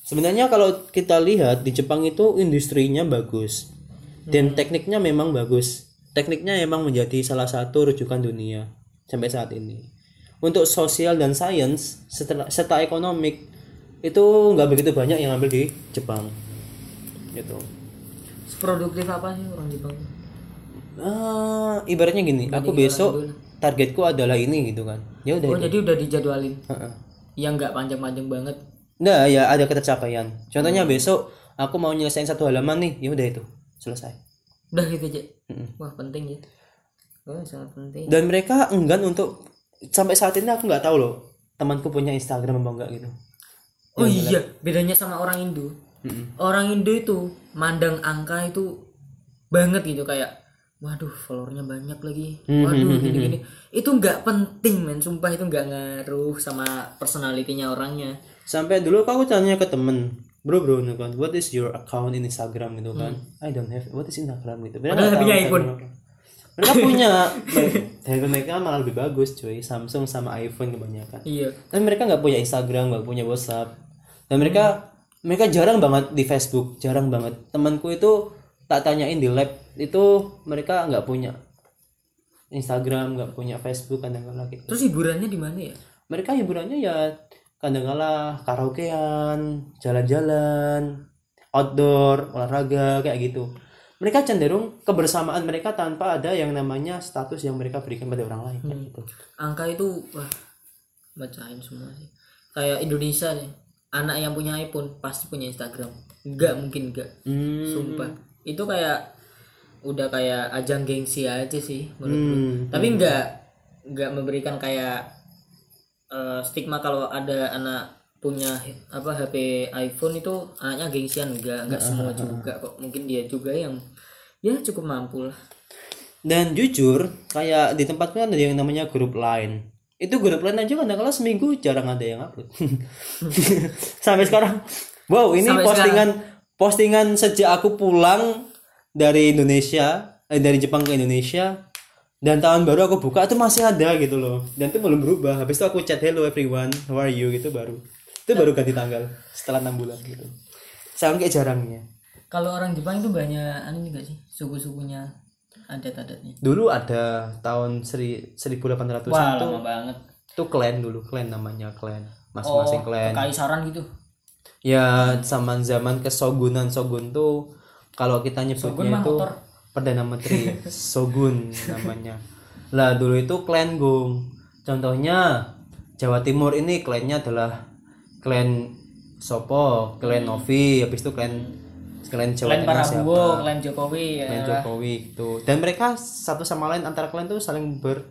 [SPEAKER 2] Sebenarnya kalau kita lihat di Jepang itu industrinya bagus. Dan tekniknya memang bagus. Tekniknya memang menjadi salah satu rujukan dunia sampai saat ini. Untuk sosial dan sains serta ekonomik itu nggak begitu banyak yang ambil di Jepang gitu
[SPEAKER 1] produktif apa sih orang Jepang
[SPEAKER 2] Ah, ibaratnya gini aku besok targetku adalah ini gitu kan ya udah
[SPEAKER 1] oh
[SPEAKER 2] itu.
[SPEAKER 1] jadi udah dijadwalin
[SPEAKER 2] Heeh.
[SPEAKER 1] yang nggak panjang-panjang banget
[SPEAKER 2] Nah, ya ada ketercapaian. Contohnya besok aku mau nyelesain satu halaman nih, ya udah itu selesai.
[SPEAKER 1] udah gitu aja
[SPEAKER 2] Mm-mm.
[SPEAKER 1] wah penting ya oh sangat penting
[SPEAKER 2] Dan mereka enggan untuk sampai saat ini aku nggak tahu loh temanku punya Instagram apa enggak gitu.
[SPEAKER 1] oh iya bedanya sama orang Indo
[SPEAKER 2] Mm-mm.
[SPEAKER 1] orang Indo itu mandang angka itu banget gitu kayak waduh followernya banyak lagi
[SPEAKER 2] Hmm,
[SPEAKER 1] waduh gini-gini itu nggak penting men sumpah itu nggak ngaruh sama personalitinya orangnya
[SPEAKER 2] Sampai dulu aku tanya ke temen, bro bro, gitu kan, what is your account in Instagram gitu kan? I don't have, what is Instagram gitu. Mereka
[SPEAKER 1] Hmm. Padahal punya
[SPEAKER 2] tahu
[SPEAKER 1] iPhone.
[SPEAKER 2] Mereka punya, handphone mereka malah lebih bagus cuy, Samsung sama iPhone kebanyakan.
[SPEAKER 1] iya
[SPEAKER 2] Dan mereka nggak punya Instagram, nggak punya WhatsApp. Dan mereka mereka jarang banget di Facebook, jarang banget. Temanku itu tak tanyain di lab itu mereka nggak punya Instagram, nggak punya Facebook kadang-kala gitu.
[SPEAKER 1] terus hiburannya di mana ya
[SPEAKER 2] Mereka hiburannya ya kadang-kala karaokean, jalan-jalan, outdoor, olahraga kayak gitu. Mereka cenderung kebersamaan mereka tanpa ada yang namanya status yang mereka berikan pada orang lain kayak gitu.
[SPEAKER 1] angka itu wah bacain semua sih kayak Indonesia nih anak yang punya iPhone pasti punya Instagram. Nggak mungkin nggak.
[SPEAKER 2] Hmm.
[SPEAKER 1] sumpah. Itu kayak udah kayak ajang gengsi aja sih menurutku.
[SPEAKER 2] Hmm.
[SPEAKER 1] tapi nggak nggak memberikan kayak eh, stigma kalau ada anak punya apa HP iPhone itu anaknya gengsian. Enggak enggak semua juga kok. Mungkin dia juga yang ya cukup mampu lah.
[SPEAKER 2] Dan jujur, kayak di tempatku kan ada yang namanya grup lain. Itu grup lain aja kadang-kala seminggu jarang ada yang upload. [LAUGHS] Sampai sekarang. Wow, ini
[SPEAKER 1] Sampai
[SPEAKER 2] postingan postingan sejak aku pulang dari Indonesia, eh, dari Jepang ke Indonesia dan tahun baru aku buka itu masih ada gitu loh. Dan itu belum berubah. Habis itu aku chat hello everyone, how are you gitu baru. Itu baru ganti tanggal setelah enam bulan gitu. Sampai jarangnya.
[SPEAKER 1] kalau orang Jepang itu banyak anu juga sih suku-sukunya adat-adatnya.
[SPEAKER 2] Dulu ada tahun seri, 1800
[SPEAKER 1] wah lama banget.
[SPEAKER 2] Itu clan dulu clan namanya clan masing-masing clan
[SPEAKER 1] kekaisaran gitu?
[SPEAKER 2] Ya zaman zaman kesogunan. Shogun tuh kalau kita nyebutnya itu perdana menteri. [LAUGHS] Shogun namanya. Lah dulu itu clan gung. Contohnya Jawa Timur ini klannya adalah klan Sopo? Klan Novi habis itu klan klan Jawa
[SPEAKER 1] klan Prabowo klan Jokowi ya.
[SPEAKER 2] Klan Jokowi gitu. Dan mereka satu sama lain antara klan tuh saling ber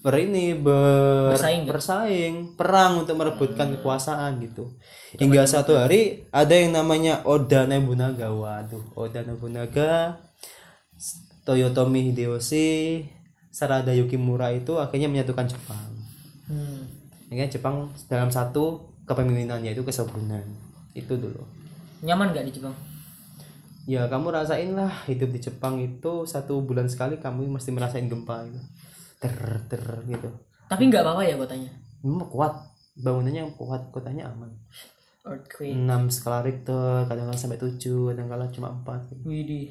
[SPEAKER 2] ber ini ber,
[SPEAKER 1] Bersaing, kan?
[SPEAKER 2] bersaing perang untuk merebutkan kekuasaan gitu. Hingga satu hari ada yang namanya Oda Nobunaga waduh Oda Nobunaga Toyotomi Hideyoshi Sarada Yukimura itu akhirnya menyatukan Jepang.
[SPEAKER 1] Hmm.
[SPEAKER 2] akhirnya Jepang dalam satu kepemimpinannya itu kesobunan itu dulu.
[SPEAKER 1] Nyaman gak di Jepang?
[SPEAKER 2] Ya kamu rasain lah hidup di Jepang itu satu bulan sekali kamu mesti merasain gempa gitu ter ter gitu
[SPEAKER 1] Tapi nggak apa-apa ya kotanya.
[SPEAKER 2] memang kuat bangunannya kuat kotanya aman
[SPEAKER 1] Earthquake.
[SPEAKER 2] 6 skala Richter kadang-kadang sampai 7 kadang-kadang cuma 4 gitu.
[SPEAKER 1] Di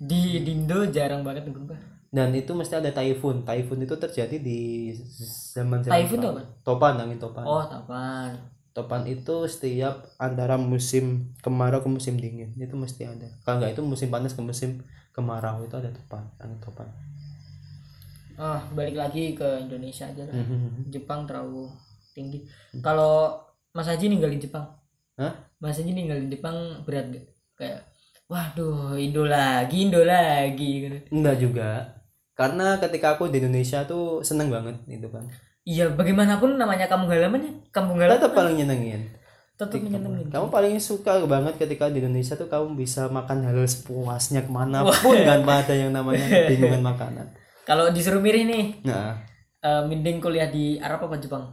[SPEAKER 1] di di Indo jarang banget gempa.
[SPEAKER 2] dan itu mesti ada typhoon typhoon itu terjadi di zaman zaman
[SPEAKER 1] Typhoon apa?
[SPEAKER 2] topan angin topan
[SPEAKER 1] Oh, tapan.
[SPEAKER 2] Topan itu setiap antara musim kemarau ke musim dingin itu mesti ada kalau nggak itu musim panas ke musim kemarau itu ada topan angin topan
[SPEAKER 1] Ah, balik lagi ke Indonesia aja lah.
[SPEAKER 2] Mhm.
[SPEAKER 1] Jepang terlalu tinggi. Kalau Mas Haji ninggalin Jepang,
[SPEAKER 2] Hah?
[SPEAKER 1] Mas Haji ninggalin Jepang berat gak? Kayak, waduh, Indo lagi, Indo lagi. gitu.
[SPEAKER 2] enggak juga karena ketika aku di Indonesia tuh seneng banget itu kan
[SPEAKER 1] Iya, bagaimanapun namanya kampung halaman ya, kampung halaman
[SPEAKER 2] tetap paling nyenengin
[SPEAKER 1] tetap menyenangkan.
[SPEAKER 2] kamu paling suka banget ketika di Indonesia tuh kamu bisa makan halal sepuasnya ke mana pun kan ada yang namanya [LAUGHS] kebingungan makanan
[SPEAKER 1] Kalau disuruh milih nih,
[SPEAKER 2] nah
[SPEAKER 1] eh, mending kuliah di Arab apa Jepang?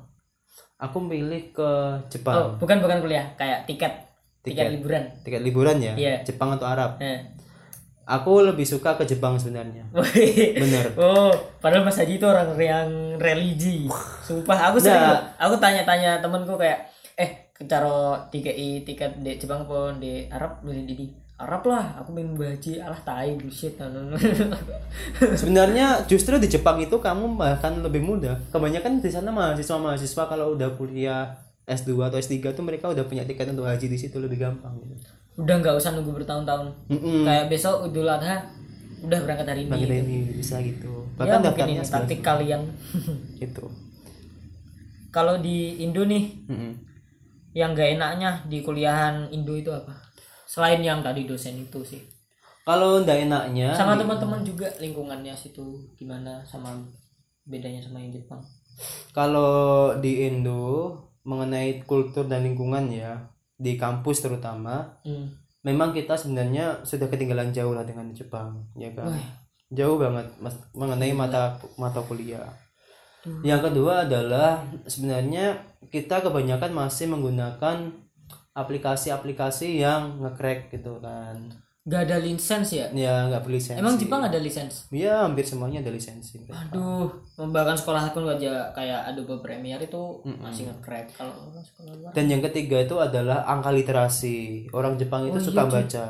[SPEAKER 2] aku milih ke
[SPEAKER 1] Oh,
[SPEAKER 2] Jepang
[SPEAKER 1] bukan bukan kuliah, kayak tiket, tiket,
[SPEAKER 2] Tiket.
[SPEAKER 1] liburan.
[SPEAKER 2] tiket liburan ya
[SPEAKER 1] Iya.
[SPEAKER 2] Jepang atau Arab
[SPEAKER 1] Nah.
[SPEAKER 2] Aku lebih suka ke Jepang sebenarnya [LAUGHS] bener
[SPEAKER 1] Oh, padahal Mas Haji itu orang yang religi. Sumpah, aku sering
[SPEAKER 2] Nah.
[SPEAKER 1] aku tanya-tanya temenku kayak, eh, cara TKI tiket di Jepang apa di Arab milih di Arab lah, aku pengen baji alah tai bullshit. [LAUGHS]
[SPEAKER 2] sebenarnya justru di Jepang itu kamu bahkan lebih mudah kebanyakan di sana mahasiswa mahasiswa kalau udah kuliah S2 atau S3 tuh mereka udah punya tiket untuk haji di situ lebih gampang gitu.
[SPEAKER 1] Udah nggak usah nunggu bertahun-tahun.
[SPEAKER 2] Mm-mm.
[SPEAKER 1] Kayak besok Idul Adha udah berangkat hari ini.
[SPEAKER 2] Bagi ini bisa gitu.
[SPEAKER 1] Ya
[SPEAKER 2] Bahkan
[SPEAKER 1] mungkin
[SPEAKER 2] daftarnya
[SPEAKER 1] ini taktik kalian. [LAUGHS]
[SPEAKER 2] gitu.
[SPEAKER 1] Kalau di Indo nih,
[SPEAKER 2] Mm-mm.
[SPEAKER 1] yang gak enaknya di kuliahan Indo itu apa? Selain yang tadi dosen itu sih.
[SPEAKER 2] Kalau ndak enaknya
[SPEAKER 1] Sama teman-teman juga lingkungannya situ gimana sama bedanya sama yang Jepang.
[SPEAKER 2] kalau di Indo mengenai kultur dan lingkungan ya di kampus terutama
[SPEAKER 1] Hmm.
[SPEAKER 2] memang kita sebenarnya sudah ketinggalan jauh lah dengan Jepang ya kan
[SPEAKER 1] Wah.
[SPEAKER 2] jauh banget mas, mengenai mata mata kuliah
[SPEAKER 1] Hmm.
[SPEAKER 2] yang kedua adalah sebenarnya kita kebanyakan masih menggunakan aplikasi-aplikasi yang nge-crack gitu kan
[SPEAKER 1] Gak ada lisensi ya?
[SPEAKER 2] ya nggak perlu lisensi
[SPEAKER 1] Emang Jepang ada lisensi?
[SPEAKER 2] ya hampir semuanya ada lisensi
[SPEAKER 1] Aduh, bahkan sekolah aku aja kayak Adobe Premiere itu masih nge-crack kalau sekolah luar.
[SPEAKER 2] dan yang ketiga itu adalah angka literasi orang Jepang itu
[SPEAKER 1] Oh,
[SPEAKER 2] suka
[SPEAKER 1] iya,
[SPEAKER 2] baca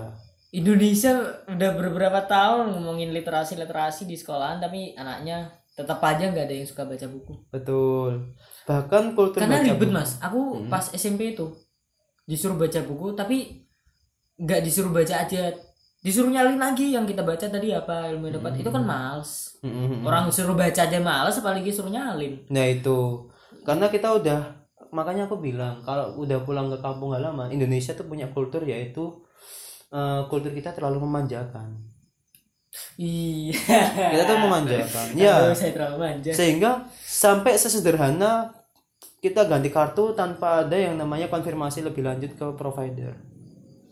[SPEAKER 1] Indonesia udah beberapa tahun ngomongin literasi literasi di sekolahan tapi anaknya tetap aja nggak ada yang suka baca buku.
[SPEAKER 2] betul bahkan kultur
[SPEAKER 1] Karena
[SPEAKER 2] baca
[SPEAKER 1] ribet
[SPEAKER 2] buku-
[SPEAKER 1] mas. Aku pas SMP itu disuruh baca buku tapi nggak disuruh baca aja, disuruh nyalin lagi yang kita baca tadi apa ilmu yang dapat itu kan males.
[SPEAKER 2] Mm-mm.
[SPEAKER 1] Orang suruh baca aja males apalagi suruh nyalin.
[SPEAKER 2] Nah itu karena kita udah makanya aku bilang kalau udah pulang ke kampung halaman Indonesia tuh punya kultur yaitu eh, kultur kita terlalu memanjakan.
[SPEAKER 1] Iya.
[SPEAKER 2] Kita tuh memanjakan. ya
[SPEAKER 1] saya terlalu manja.
[SPEAKER 2] sehingga sampai sesederhana kita ganti kartu tanpa ada yang namanya konfirmasi lebih lanjut ke provider.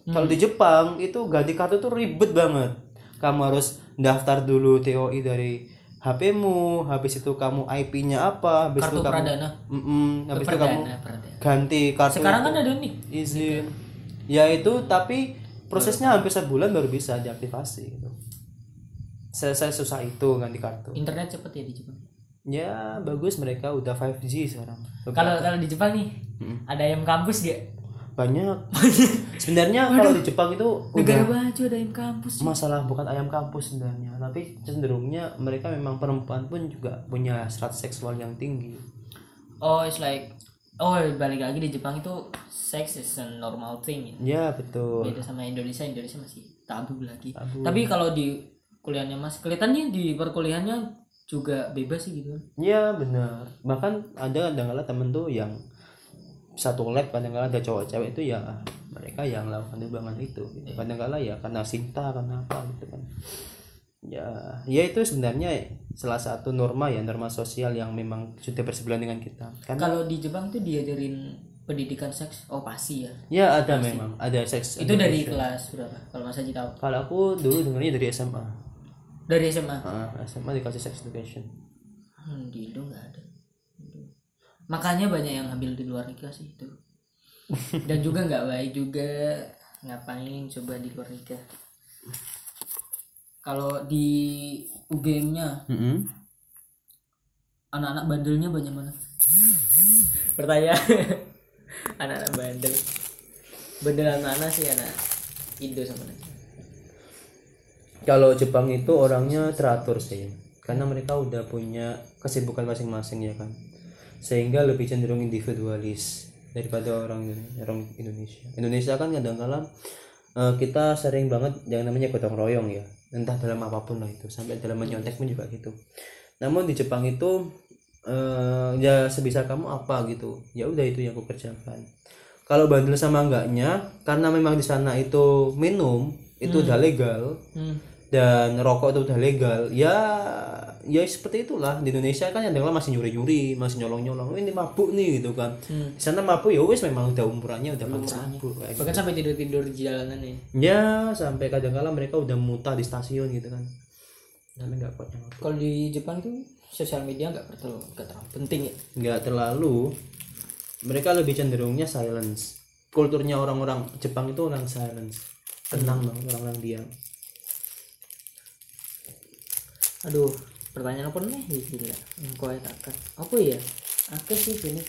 [SPEAKER 2] Kalau di Jepang itu ganti kartu tuh ribet banget. Kamu harus daftar dulu TOI dari HP-mu, habis itu kamu IP-nya apa, habis
[SPEAKER 1] Kartu
[SPEAKER 2] itu kamu
[SPEAKER 1] pradana.
[SPEAKER 2] Mm-mm, habis itu kamu
[SPEAKER 1] perdana.
[SPEAKER 2] ganti kartu
[SPEAKER 1] Sekarang kan ada nih.
[SPEAKER 2] izin ya itu tapi prosesnya hampir sebulan baru bisa diaktifasi gitu. selesai susah itu ganti kartu
[SPEAKER 1] Internet cepet ya di Jepang.
[SPEAKER 2] ya bagus mereka udah 5G sekarang
[SPEAKER 1] Kalau kalau di Jepang nih
[SPEAKER 2] Mm-mm.
[SPEAKER 1] ada ayam kampus gak? [LAUGHS]
[SPEAKER 2] banyak sebenarnya kalau di Jepang itu
[SPEAKER 1] Negara
[SPEAKER 2] udah
[SPEAKER 1] baju ada ayam kampus.
[SPEAKER 2] masalah bukan ayam kampus sebenarnya tapi cenderungnya mereka memang perempuan pun juga punya strat seksual yang tinggi
[SPEAKER 1] Oh, it's like oh balik lagi di Jepang itu sex is a normal thing ya.
[SPEAKER 2] ya betul
[SPEAKER 1] Beda sama Indonesia, Indonesia masih tabu lagi.
[SPEAKER 2] Tabu.
[SPEAKER 1] Tapi kalau di kuliahnya Mas, kelihatannya di perkuliahannya juga bebas sih gitu.
[SPEAKER 2] Ya benar. Bahkan ada kadang-kadang temen tuh yang satu lab kadang-kadang ada cowok cewek itu ya mereka yang melakukan hubungan itu. Gitu. Kadang-kadang ya karena cinta karena apa gitu kan. ya ya itu sebenarnya salah satu norma ya norma sosial yang memang sudah bersebelahan dengan kita. Karena
[SPEAKER 1] kalau di Jepang tuh diajarin pendidikan seks oh pasti ya?
[SPEAKER 2] Ya ada memang ada seks
[SPEAKER 1] itu dari kelas berapa kalau Mas Haji tahu.
[SPEAKER 2] Kalau aku dulu dengarnya dari SMA
[SPEAKER 1] dari SMA
[SPEAKER 2] Ah, SMA dikasih sex education.
[SPEAKER 1] Hmm, di Indo nggak ada makanya banyak yang ambil di luar nikah sih itu [LAUGHS] dan juga nggak baik juga. Ngapain coba di luar nikah? Kalau di UGM-nya
[SPEAKER 2] Mm-mm.
[SPEAKER 1] anak-anak bandelnya banyak mana? Pertanyaan. [LAUGHS] Anak-anak bandel. Bandel anak-anak sih anak Indo sama anak
[SPEAKER 2] kalau Jepang itu orangnya teratur sih. Karena mereka udah punya kesibukan masing-masing ya kan sehingga lebih cenderung individualis daripada orang orang Indonesia. Indonesia kan kadang-kala eh, kita sering banget yang namanya gotong royong ya. Entah dalam apa pun lah itu sampai dalam menyontek pun juga gitu. Namun di Jepang itu eh, ya sebisa kamu apa gitu ya udah itu yang aku kerjakan. Kalau bandel sama enggaknya karena memang di sana itu minum itu udah legal
[SPEAKER 1] hmm.
[SPEAKER 2] Dan rokok itu udah legal. Ya ya seperti itulah. Di Indonesia kan yang masih nyuri-nyuri masih nyolong-nyolong. "Oh, ini mabuk nih gitu kan.
[SPEAKER 1] Hmm.
[SPEAKER 2] di sana mabuk ya wis memang udah umurannya udah pakai sabuk kayak gitu.
[SPEAKER 1] bahkan sampai tidur tidur di jalanan ya.
[SPEAKER 2] Ya sampai kadang-kala mereka udah muta di stasiun gitu kan. Tapi nggak kuat mabuk.
[SPEAKER 1] kalau di Jepang tuh sosial media nggak terlalu nggak terlalu penting ya.
[SPEAKER 2] Nggak terlalu. Mereka lebih cenderungnya silence. Kulturnya orang-orang Jepang itu orang silence. Tenang banget orang-orang diam
[SPEAKER 1] aduh pertanyaan apa nih? Gila engkau ya kakak apa ya? Ake sih ini.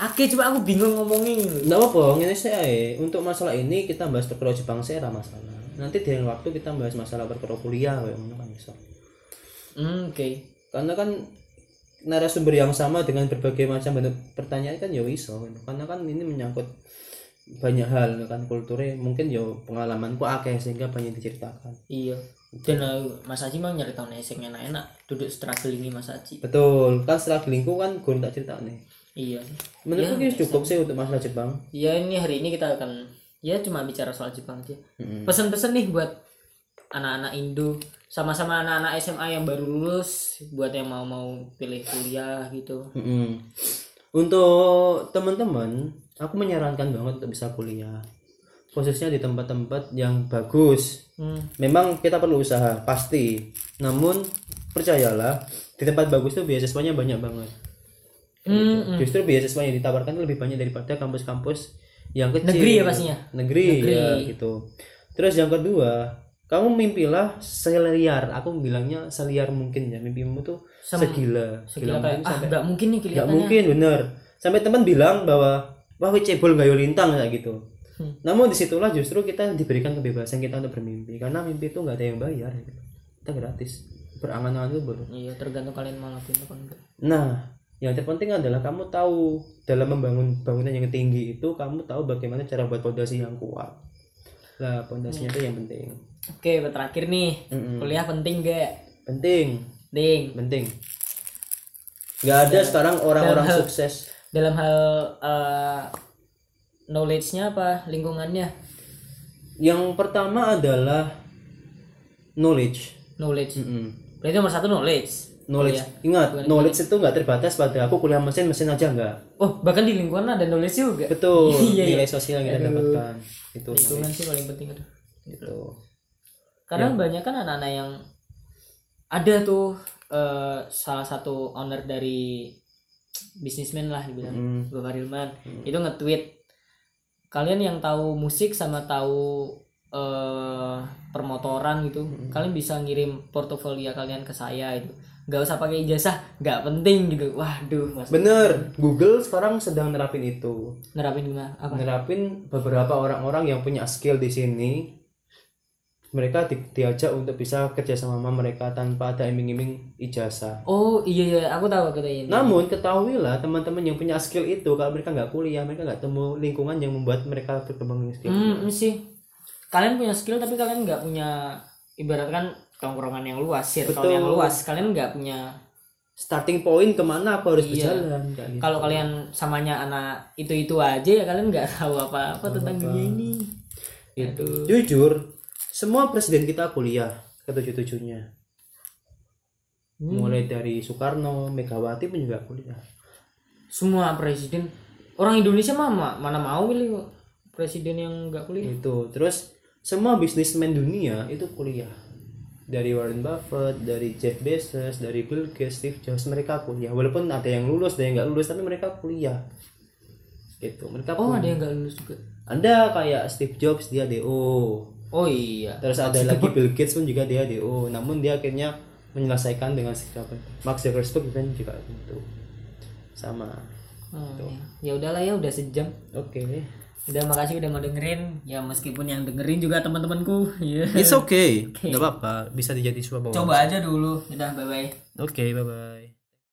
[SPEAKER 1] Ake coba aku bingung ngomongin.
[SPEAKER 2] Nggak apa-apa, ini saya untuk masalah ini kita bahas perkara Jepang saya masalah. Nanti di lain waktu kita bahas masalah perkara kuliah kayak kan bisa.
[SPEAKER 1] hmm, oke.
[SPEAKER 2] Karena kan narasumber yang sama dengan berbagai macam bentuk pertanyaan kan ya iso gitu. Karena kan ini menyangkut banyak hal kan kulturnya. Mungkin ya pengalamanku akeh sehingga banyak diceritakan.
[SPEAKER 1] iya dan uh, Mas Haji mah nyari tahun esek enak-enak duduk struggling ini Mas Haji
[SPEAKER 2] Betul, kan setelah lingkup kan gue tak cerita nih.
[SPEAKER 1] iya
[SPEAKER 2] Menurutku ini cukup sih untuk masalah Jepang.
[SPEAKER 1] ya ini hari ini kita akan ya cuma bicara soal Jepang aja
[SPEAKER 2] Mm-mm.
[SPEAKER 1] pesan-pesan nih buat anak-anak Indo sama-sama anak-anak SMA yang baru lulus buat yang mau-mau pilih kuliah gitu
[SPEAKER 2] Mm-mm. Untuk teman-teman, aku menyarankan banget untuk bisa kuliah. Khususnya di tempat-tempat yang bagus.
[SPEAKER 1] hmm.
[SPEAKER 2] Memang kita perlu usaha, pasti. Namun percayalah, di tempat bagus tuh beasiswanya banyak banget.
[SPEAKER 1] Hmm,
[SPEAKER 2] Justru beasiswa yang ditawarkan lebih banyak daripada kampus-kampus yang kecil.
[SPEAKER 1] Negeri ya pastinya?
[SPEAKER 2] Negeri,
[SPEAKER 1] Negeri.
[SPEAKER 2] ya gitu. Terus yang kedua, kamu mimpilah seliar. Aku bilangnya seliar mungkin ya. Mimpimu tuh
[SPEAKER 1] Sem-
[SPEAKER 2] segila.
[SPEAKER 1] Segila
[SPEAKER 2] Gila
[SPEAKER 1] kayak ah nggak mungkin nih kelihatannya
[SPEAKER 2] mungkin bener sampai teman bilang bahwa wah cebol nggak lintang kayak gitu
[SPEAKER 1] Hmm.
[SPEAKER 2] namun di situlah justru kita diberikan kebebasan kita untuk bermimpi. Karena mimpi itu nggak ada yang bayar gitu. kita gratis. Berangan-angan itu boleh.
[SPEAKER 1] Iya tergantung kalian mau lakuin apa enggak.
[SPEAKER 2] Nah yang terpenting adalah kamu tahu dalam membangun bangunan yang tinggi itu kamu tahu bagaimana cara buat fondasi yang kuat. Lah fondasinya itu yang penting.
[SPEAKER 1] Oke terakhir nih.
[SPEAKER 2] Mm-mm.
[SPEAKER 1] kuliah penting gak
[SPEAKER 2] penting.
[SPEAKER 1] Ding
[SPEAKER 2] penting. Nggak ada sekarang orang-orang
[SPEAKER 1] dalam hal-
[SPEAKER 2] sukses.
[SPEAKER 1] dalam hal eh, knowledge-nya apa lingkungannya?
[SPEAKER 2] Yang pertama adalah knowledge.
[SPEAKER 1] Knowledge.
[SPEAKER 2] Mm-mm.
[SPEAKER 1] berarti nomor satu knowledge.
[SPEAKER 2] Knowledge.
[SPEAKER 1] Kuliah.
[SPEAKER 2] ingat
[SPEAKER 1] Bukan
[SPEAKER 2] knowledge itu nggak terbatas pada aku kuliah mesin mesin aja nggak.
[SPEAKER 1] Oh bahkan di lingkungan ada knowledge juga?
[SPEAKER 2] Betul. [LAUGHS]
[SPEAKER 1] Iya, iya.
[SPEAKER 2] nilai sosial yang kita
[SPEAKER 1] Aduh.
[SPEAKER 2] dapatkan. Itu
[SPEAKER 1] lingkungan sih paling penting itu
[SPEAKER 2] itu
[SPEAKER 1] karena banyak kan anak-anak yang ada tuh eh, salah satu owner dari bisnismen lah dibilang
[SPEAKER 2] Mm.
[SPEAKER 1] Bapak Rilman itu nge-tweet kalian yang tahu musik sama tahu eh permotoran gitu kalian bisa ngirim portofolio kalian ke saya itu. Nggak usah pakai ijazah nggak penting gitu. Waduh mas.
[SPEAKER 2] Bener. Google sekarang sedang nerapin itu.
[SPEAKER 1] Nerapin gimana? Apa?
[SPEAKER 2] Nerapin beberapa orang-orang yang punya skill di sini mereka di- diajak untuk bisa kerja sama sama mereka tanpa ada iming-iming ijazah
[SPEAKER 1] oh iya iya aku tahu kata ini
[SPEAKER 2] Namun ketahuilah teman-teman yang punya skill itu kalau mereka nggak kuliah mereka nggak temu lingkungan yang membuat mereka berkembang skill.
[SPEAKER 1] Hmm, sih. Kalian punya skill tapi kalian nggak punya ibaratkan tongkrongan yang luas, circle
[SPEAKER 2] Betul.
[SPEAKER 1] yang luas. Kalian nggak punya.
[SPEAKER 2] Starting point ke mana aku harus
[SPEAKER 1] Iya.
[SPEAKER 2] berjalan? gitu.
[SPEAKER 1] Kalau kalian samanya anak itu itu aja ya kalian nggak tahu apa-apa tentang dunia ini.
[SPEAKER 2] Itu. Jujur, semua presiden kita kuliah ketujuh tujuhnya. mulai dari Soekarno Megawati pun juga kuliah.
[SPEAKER 1] Semua presiden. Orang Indonesia mah ma- mana mau pilih presiden yang nggak kuliah?
[SPEAKER 2] Itu. Terus semua bisnismen dunia itu kuliah. Dari Warren Buffett dari Jeff Bezos dari Bill Gates Steve Jobs mereka kuliah. Walaupun ada yang lulus ada yang nggak lulus tapi mereka kuliah. Gitu. Mereka
[SPEAKER 1] oh
[SPEAKER 2] pun-
[SPEAKER 1] ada yang nggak lulus juga?
[SPEAKER 2] Ada kayak Steve Jobs dia DO
[SPEAKER 1] oh iya.
[SPEAKER 2] Terus ada lagi Bill Gates pun juga dia DO namun dia akhirnya menyelesaikan dengan sikap Mark Zuckerberg kan juga itu. Sama.
[SPEAKER 1] Oh, ya udahlah ya udah sejam.
[SPEAKER 2] Oke.
[SPEAKER 1] Udah makasih udah mau dengerin. Ya meskipun yang dengerin juga teman-temanku. [LAUGHS] Ya.
[SPEAKER 2] It's okay. Nggak apa-apa. Bisa dijadi sebuah
[SPEAKER 1] coba aja dulu. Udah bye bye
[SPEAKER 2] oke bye bye